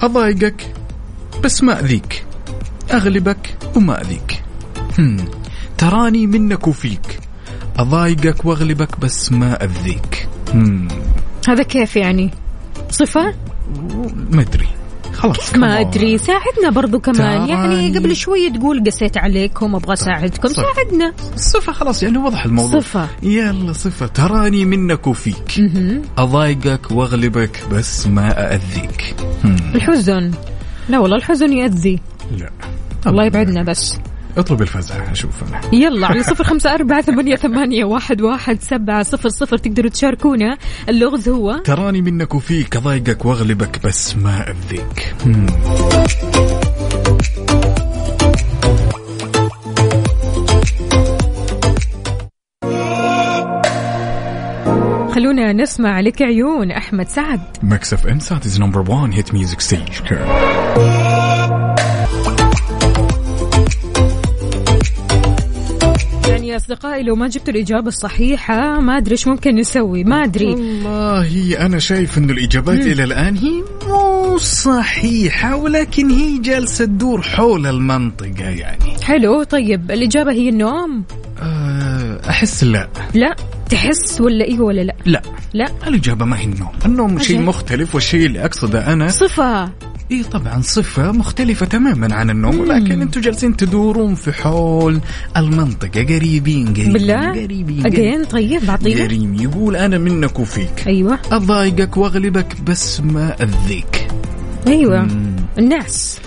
أضايقك بس ما أذيك أغلبك وما أذيك. هم. تراني منك وفيك. أضايقك وأغلبك بس ما أذيك. هم. هذا كيف يعني؟ صفة؟ ما أدري. خلاص ما. أدري. ساعدنا برضو كمان. يعني. قبل شوي تقول قسيت عليكم أبغى أساعدكم. صح. ساعدنا. صفة خلاص يعني وضح الموضوع. صفة. يلا صفة. تراني منك وفيك. مهم. أضايقك وأغلبك بس ما هم. الحزن. لا والله الحزن يأذي. لا. الله يبعدنا بس. اطلب الفزعة أشوف. أنا يلا على صفر خمسة أربعة ثمانية, ثمانية واحد, واحد سبعة صفر صفر تقدروا تشاركونا. اللغز هو تراني منك وفيك اضايقك واغلبك بس ما أذيك. مم. خلونا نسمع لك عيون أحمد سعد. Mix FM Saudi's number 1 hit music station يا أصدقائي لو ما جبتوا الإجابة الصحيحة ما أدري إيش ممكن نسوي ما أدري. والله أنا شايف انه الإجابات إلى الآن هي مو صحيحة ولكن هي جالسة تدور حول المنطقة يعني. حلو طيب الإجابة هي النوم. أه، أحس لا. لا تحس ولا إيه ولا لا؟ لا. لا. الإجابة ما هي النوم. النوم شيء. مختلف والشيء اللي أقصده أنا صفة. إيه طبعا صفة مختلفة تماما عن النوم ولكن أنتم جالسين تدورون في حول المنطقة قريبين قريبين بالله؟ قريبين أجين طيب بعطينا قريب يقول أنا منك وفيك. أيوة. أضايقك وأغلبك بس ما أذيك. أيوة. النعس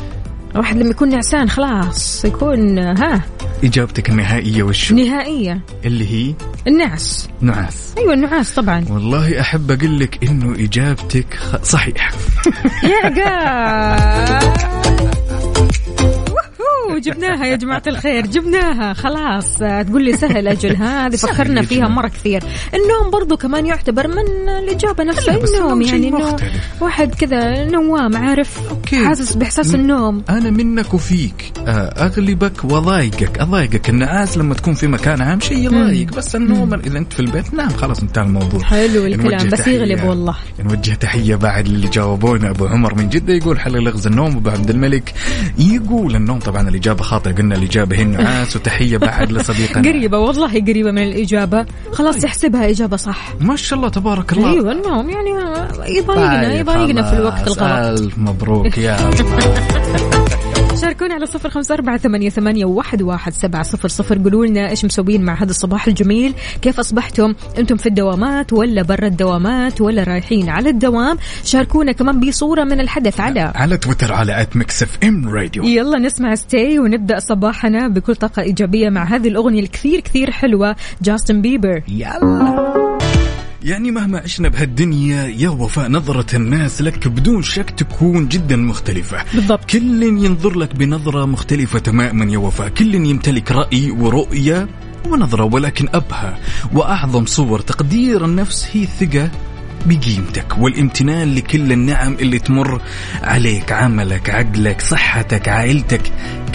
الواحد لما يكون نعسان خلاص يكون ها. إجابتك النهائية وشو؟ نهائية. اللي هي؟ النعس. نعاس أيوة النعاس طبعا. والله أحب أقول لك إنه إجابتك خ- صحيحة يا وهو، جبناها يا جماعة الخير جبناها خلاص. تقول لي سهل أجل هذه فكرنا. فيها مرة كثير. النوم برضو كمان يعتبر من الإجابة نفسها النوم يعني مختلف. واحد كذا نوام عارف أوكي. حاسس بإحساس م- النوم. أنا منك وفيك. آه، أغلبك وضايقك. أضايقك النعاس لما تكون في مكان عام شيء يضايق بس النوم إذا أنت في البيت نام خلاص انتهى الموضوع. حلو الكلام بس يغلب والله. نوجه تحية بعد اللي جاوبونا أبو عمر من جدة يقول حل لغز النوم أبو عبد الملك يقول النوم طبعا الإجابة خاطئة قلنا الإجابة هي النعاس وتحية بعد لصديقنا. قريبة والله قريبة من الإجابة. خلاص احسبها إجابة صح. ما شاء الله تبارك الله. أيوة النوم يعني يضايقنا طيب، يضايقنا في الوقت خلاص. الغلط. ألف مبروك يا الله شاركونا على صفر خمسة أربعة ثمانية, ثمانية واحد, واحد سبعة صفر صفر. قولوا لنا إيش مسوين مع هذا الصباح الجميل. كيف أصبحتم؟ أنتم في الدوامات ولا برا الدوامات ولا رايحين على الدوام؟ شاركونا كمان بصورة من الحدث على على تويتر على at Mix FM Radio يلا نسمع ستي ونبدأ صباحنا بكل طاقة إيجابية مع هذه الأغنية الكثير كثير حلوة. جاستن بيبر يلا. يعني مهما عشنا بهالدنيا يا وفاء نظرة الناس لك بدون شك تكون جدا مختلفة. بالضبط. كل ينظر لك بنظرة مختلفة تماما يا وفاء. كل يمتلك رأي ورؤية ونظرة ولكن أبهى وأعظم صور تقدير النفس هي الثقة بقيمتك والامتنان لكل النعم اللي تمر عليك عملك عقلك صحتك عائلتك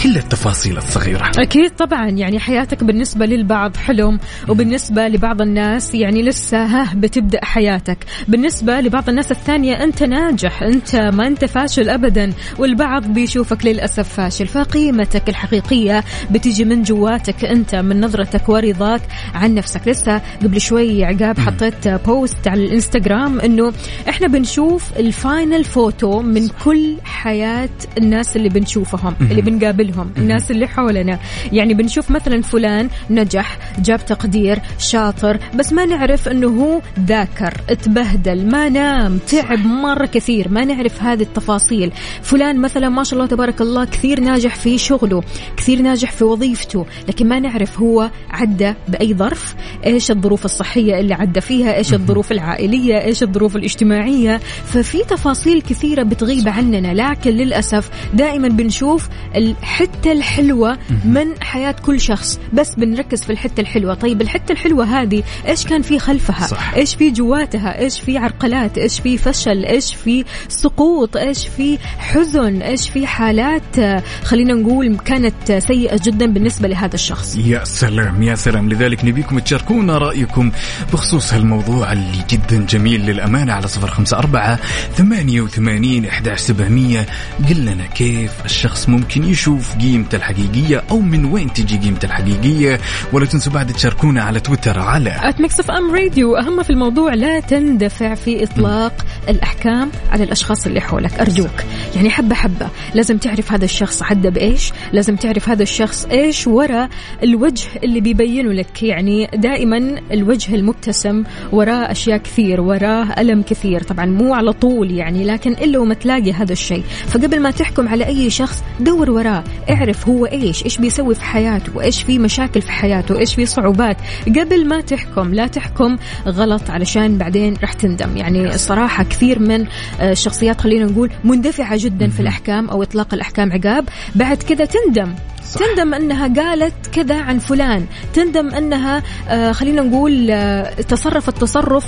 كل التفاصيل الصغيرة. أكيد طبعا يعني حياتك بالنسبة للبعض حلم وبالنسبة لبعض الناس يعني لسه ها بتبدأ حياتك. بالنسبة لبعض الناس الثانية أنت ناجح أنت ما أنت فاشل أبدا والبعض بيشوفك للأسف فاشل. فقيمتك الحقيقية بتيجي من جواتك أنت من نظرتك ورضاك عن نفسك. لسه قبل شوي عقاب حطيت post على الإنستغرام. أنه إحنا بنشوف ال final photo من كل حياة الناس اللي بنشوفهم اللي بنقابلهم الناس اللي حولنا. يعني بنشوف مثلا فلان نجح جاب تقدير شاطر بس ما نعرف إنه هو ذاكر اتبهدل ما نام تعب مرة كثير ما نعرف هذه التفاصيل. فلان مثلا ما شاء الله تبارك الله كثير ناجح في شغله كثير ناجح في وظيفته لكن ما نعرف هو عدى بأي ظرف إيش الظروف الصحية اللي عدى فيها إيش الظروف العائلية إيش الظروف الاجتماعية؟ ففي تفاصيل كثيرة بتغيب عننا لكن للأسف دائما بنشوف الحتة الحلوة من حياة كل شخص بس بنركز في الحتة الحلوة. طيب الحتة الحلوة هذه إيش كان في خلفها؟ صح. إيش في جواتها؟ إيش في عرقلات؟ إيش في فشل؟ إيش في سقوط؟ إيش في حزن؟ إيش في حالات؟ خلينا نقول كانت سيئة جدا بالنسبة لهذا الشخص. يا سلام يا سلام. لذلك نبيكم تشاركونا رأيكم بخصوص هالموضوع اللي جدا جميل. للأمانة على صفر خمسة أربعة ثمانية وثمانين إحدى سبعمية. قل لنا كيف الشخص ممكن يشوف قيمته الحقيقية أو من وين تجي قيمته الحقيقية. ولا تنسوا بعد تشاركونا على تويتر على at Mix FM Radio أهم في الموضوع لا تندفع في إطلاق الأحكام على الأشخاص اللي حولك. أرجوك. يعني حبة حبة. لازم تعرف هذا الشخص عدى بإيش. لازم تعرف هذا الشخص إيش وراء الوجه اللي بيبينه لك. يعني دائما الوجه المبتسم وراه أشياء كثير. وراه ألم كثير. طبعا مو على طول يعني لكن إلا وما تلاقي هذا الشيء. فقبل ما تحكم على أي شخص دور وراه. اعرف هو إيش إيش بيسوي في حياته وإيش في مشاكل في حياته إيش في صعوبات. قبل ما تحكم لا تحكم غلط علشان بعدين راح تندم. يعني الصراحة كثير من آه، الشخصيات خلينا نقول مندفعة جدا في الأحكام أو إطلاق الأحكام عقاب. بعد كذا تندم. صح. تندم أنها قالت كذا عن فلان. تندم أنها آه خلينا نقول آه تصرفت تصرف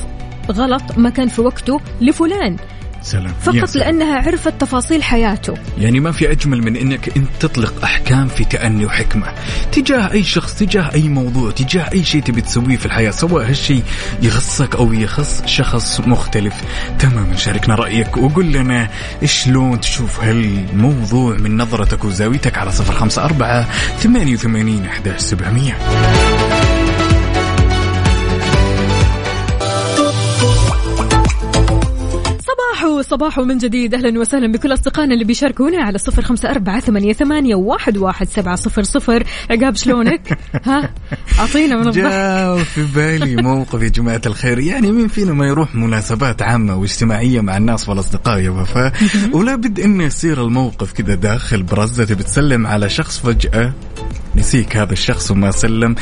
غلط ما كان في وقته لفلان. سلام. فقط يا سلام. لأنها عرفت تفاصيل حياته. يعني ما في أجمل من إنك انت تطلق أحكام في تأني وحكمة. تجاه أي شخص تجاه أي موضوع تجاه أي شيء تبي تسويه في الحياة سواء هالشيء يخصك أو يخص شخص مختلف. تماما شاركنا رأيك وقول لنا شلون تشوف هالموضوع من نظرتك وزاويتك على 054 88 11700 صباحو صباحو من جديد. أهلا وسهلا بكل أصدقائنا اللي بيشاركونا على صفر خمسة أربعة ثمانية, ثمانية واحد, واحد سبعة صفر صفر. عقاب شلونك؟ ها؟ أعطينا من الضحك جاء في بالي موقف يا جماعة الخير. يعني مين فينا ما يروح مناسبات عامة واجتماعية مع الناس والأصدقاء يا وفاء. ولا بد إنه يصير الموقف كذا داخل برزة. بتسلم على شخص فجأة؟ نسيك هذا الشخص وما سلم.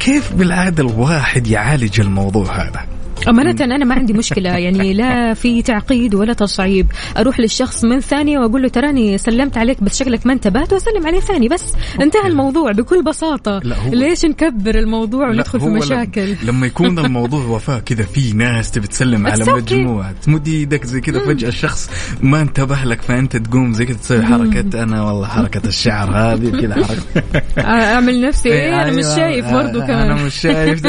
كيف بالعادة الواحد يعالج الموضوع هذا؟ أمانة أنا ما عندي مشكلة. يعني لا في تعقيد ولا تصعيب. أروح للشخص من ثانية وأقول له تراني سلمت عليك بس شكلك ما انتبهت وأسلم عليه ثاني بس. انتهى الموضوع بكل بساطة. لا هو- ليش نكبر الموضوع وندخل في مشاكل؟ لما يكون الموضوع وفاء كذا في ناس تبي تسلم على. مجموعة تمد إيدك زي كذا فجأة الشخص ما انتبه لك فأنت تقوم زي كذا تسوي حركة أنا والله حركة الشعر هذه كذا حركة. أعمل نفسي إيه؟ أنا مش أيوة، شايف برضو آه، كمان. أنا مش شايف.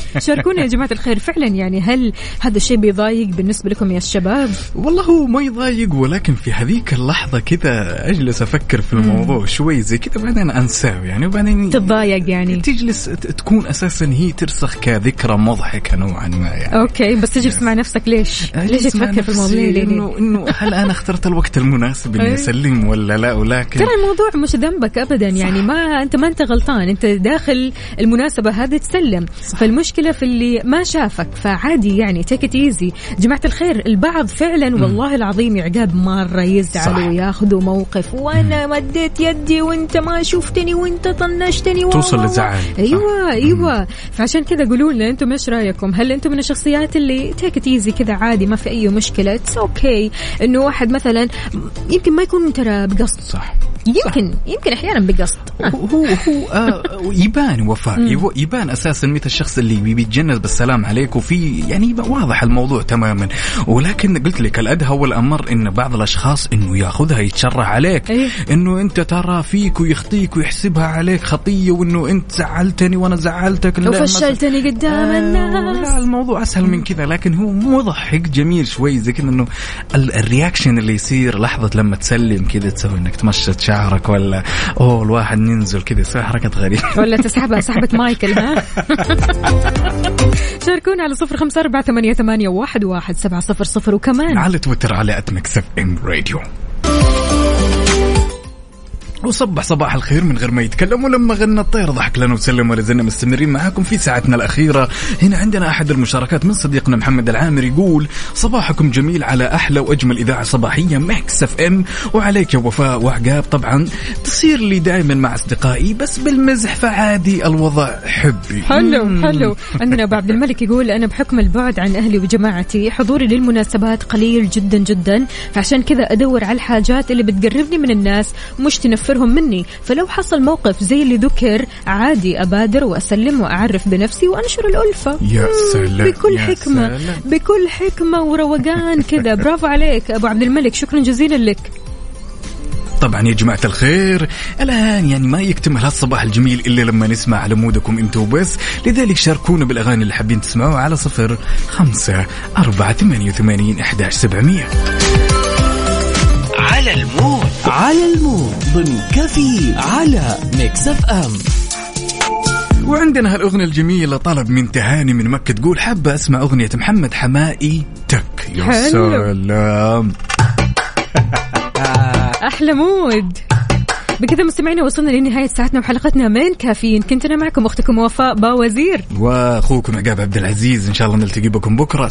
شاركونا يا جماعة الخير. فعلا يعني هل هذا الشيء بيضايق بالنسبة لكم يا الشباب؟ والله هو ما يضايق ولكن في هذيك اللحظة كذا أجلس أفكر في الموضوع شوي زي كذا بعدين أنساه يعني وبعدين تتضايق يعني. تجلس تكون أساسا هي ترسخ كذكرى مضحكة نوعا ما يعني. okay بس تجلس مع نفسك ليش؟ ليش تفكر في الموضوع؟ ليه؟ انه إنه هل أنا اخترت الوقت المناسب إني أي. أسلم ولا لا؟ ولكن ترى الموضوع مش ذنبك ابدا يعني ما انت ما أنت غلطان. أنت داخل المناسبة هذه تسلم. صح. فالمشكلة في اللي ما شافك فعادي يعني take it easy جماعة الخير البعض فعلا والله العظيم يا عقاب مرة يزعلوا صح. وياخذوا موقف. وأنا مديت يدي وأنت ما شفتني وأنت طنشتني و- توصل و- و- لزعل. أيوه أيوه. فعشان كذا قولوا لنا أنتم إيش رأيكم؟ هل أنتم من الشخصيات اللي take it easy كذا عادي ما في أي مشكلة؟ it's okay إنه واحد مثلا يمكن ما يكون ترى بقصد. صح. يمكن يمكن أحيانا بقصد. هو هو آه يبان وفاء. يبان أساسا متى الشخص اللي بي- بيتجنس بالسلام عليك وفي يعني واضح الموضوع تماما. ولكن قلت لك الأدهى والأمر إن بعض الأشخاص إنه ياخذها يتشرع عليك. أيه. إنه أنت ترى فيك ويخطيك ويحسبها عليك خطية وإنه أنت زعلتني وأنا زعلتك. لا، وفشلتني قدام آه، لا الناس الموضوع أسهل من كذا لكن هو مضحك جميل شوي زي كذا إنه ال- ال reaction اللي يصير لحظة لما تسلم كذا تسوي إنك تمشط شعرك ولا أوه الواحد ننزل كذا يسوي حركه غريبة. ولا تسحبها سحبة مايكل ها؟ شاركونا على صفر خمسة أربعة ثمانية, ثمانية واحد, واحد سبعة صفر صفر وكمان. على تويتر على at Mix FM Radio وصبح صباح الخير من غير ما يتكلم ولما غنى الطير ضحك لنا وسلم ولا زلنا مستمرين معاكم في ساعتنا الأخيرة. هنا عندنا أحد المشاركات من صديقنا محمد العامر يقول صباحكم جميل على أحلى وأجمل إذاعة صباحية Mix FM. وعليك يا وفاء وعقاب طبعا. تصير لي دائما مع أصدقائي بس بالمزح فعادي الوضع حبي. حلو. حلو. عندنا أبو عبد الملك يقول أنا بحكم البعد عن أهلي وجماعتي حضوري للمناسبات قليل جدا جدا. فعشان كذا أدور على الحاجات اللي بتقربني من الناس مش تنفرهم مني. فلو حصل موقف زي اللي ذكر عادي أبادر وأسلم وأعرف بنفسي وأنشر الألفة. يا سلام، بكل يا حكمة سلام. بكل حكمة وروقان كذا. برافو عليك أبو عبد الملك. شكرا جزيلا لك. طبعا يا جماعة الخير الآن يعني ما يكتمل هالصباح الجميل إلا لما نسمع على مودكم أنتوا وبس. لذلك شاركونا بالأغاني اللي حابين تسمعوها على صفر خمسة أربعة ثمانية وثمانين إحداش سبعمية. على ال mood. على ال mood ضمن كافيين على Mix FM وعندنا هالأغنية الجميلة طلب من تهاني من مكة تقول حابة أسمع أغنية محمد حماقي تك. يا. سلام. أحلى mood. بكذا مستمعينا وصلنا لنهاية ساعتنا وحلقتنا من كافيين. كنت أنا معكم أختكم وفاء باوزير. وأخوكم عقاب عبد العزيز. إن شاء الله نلتقي بكم بكرة.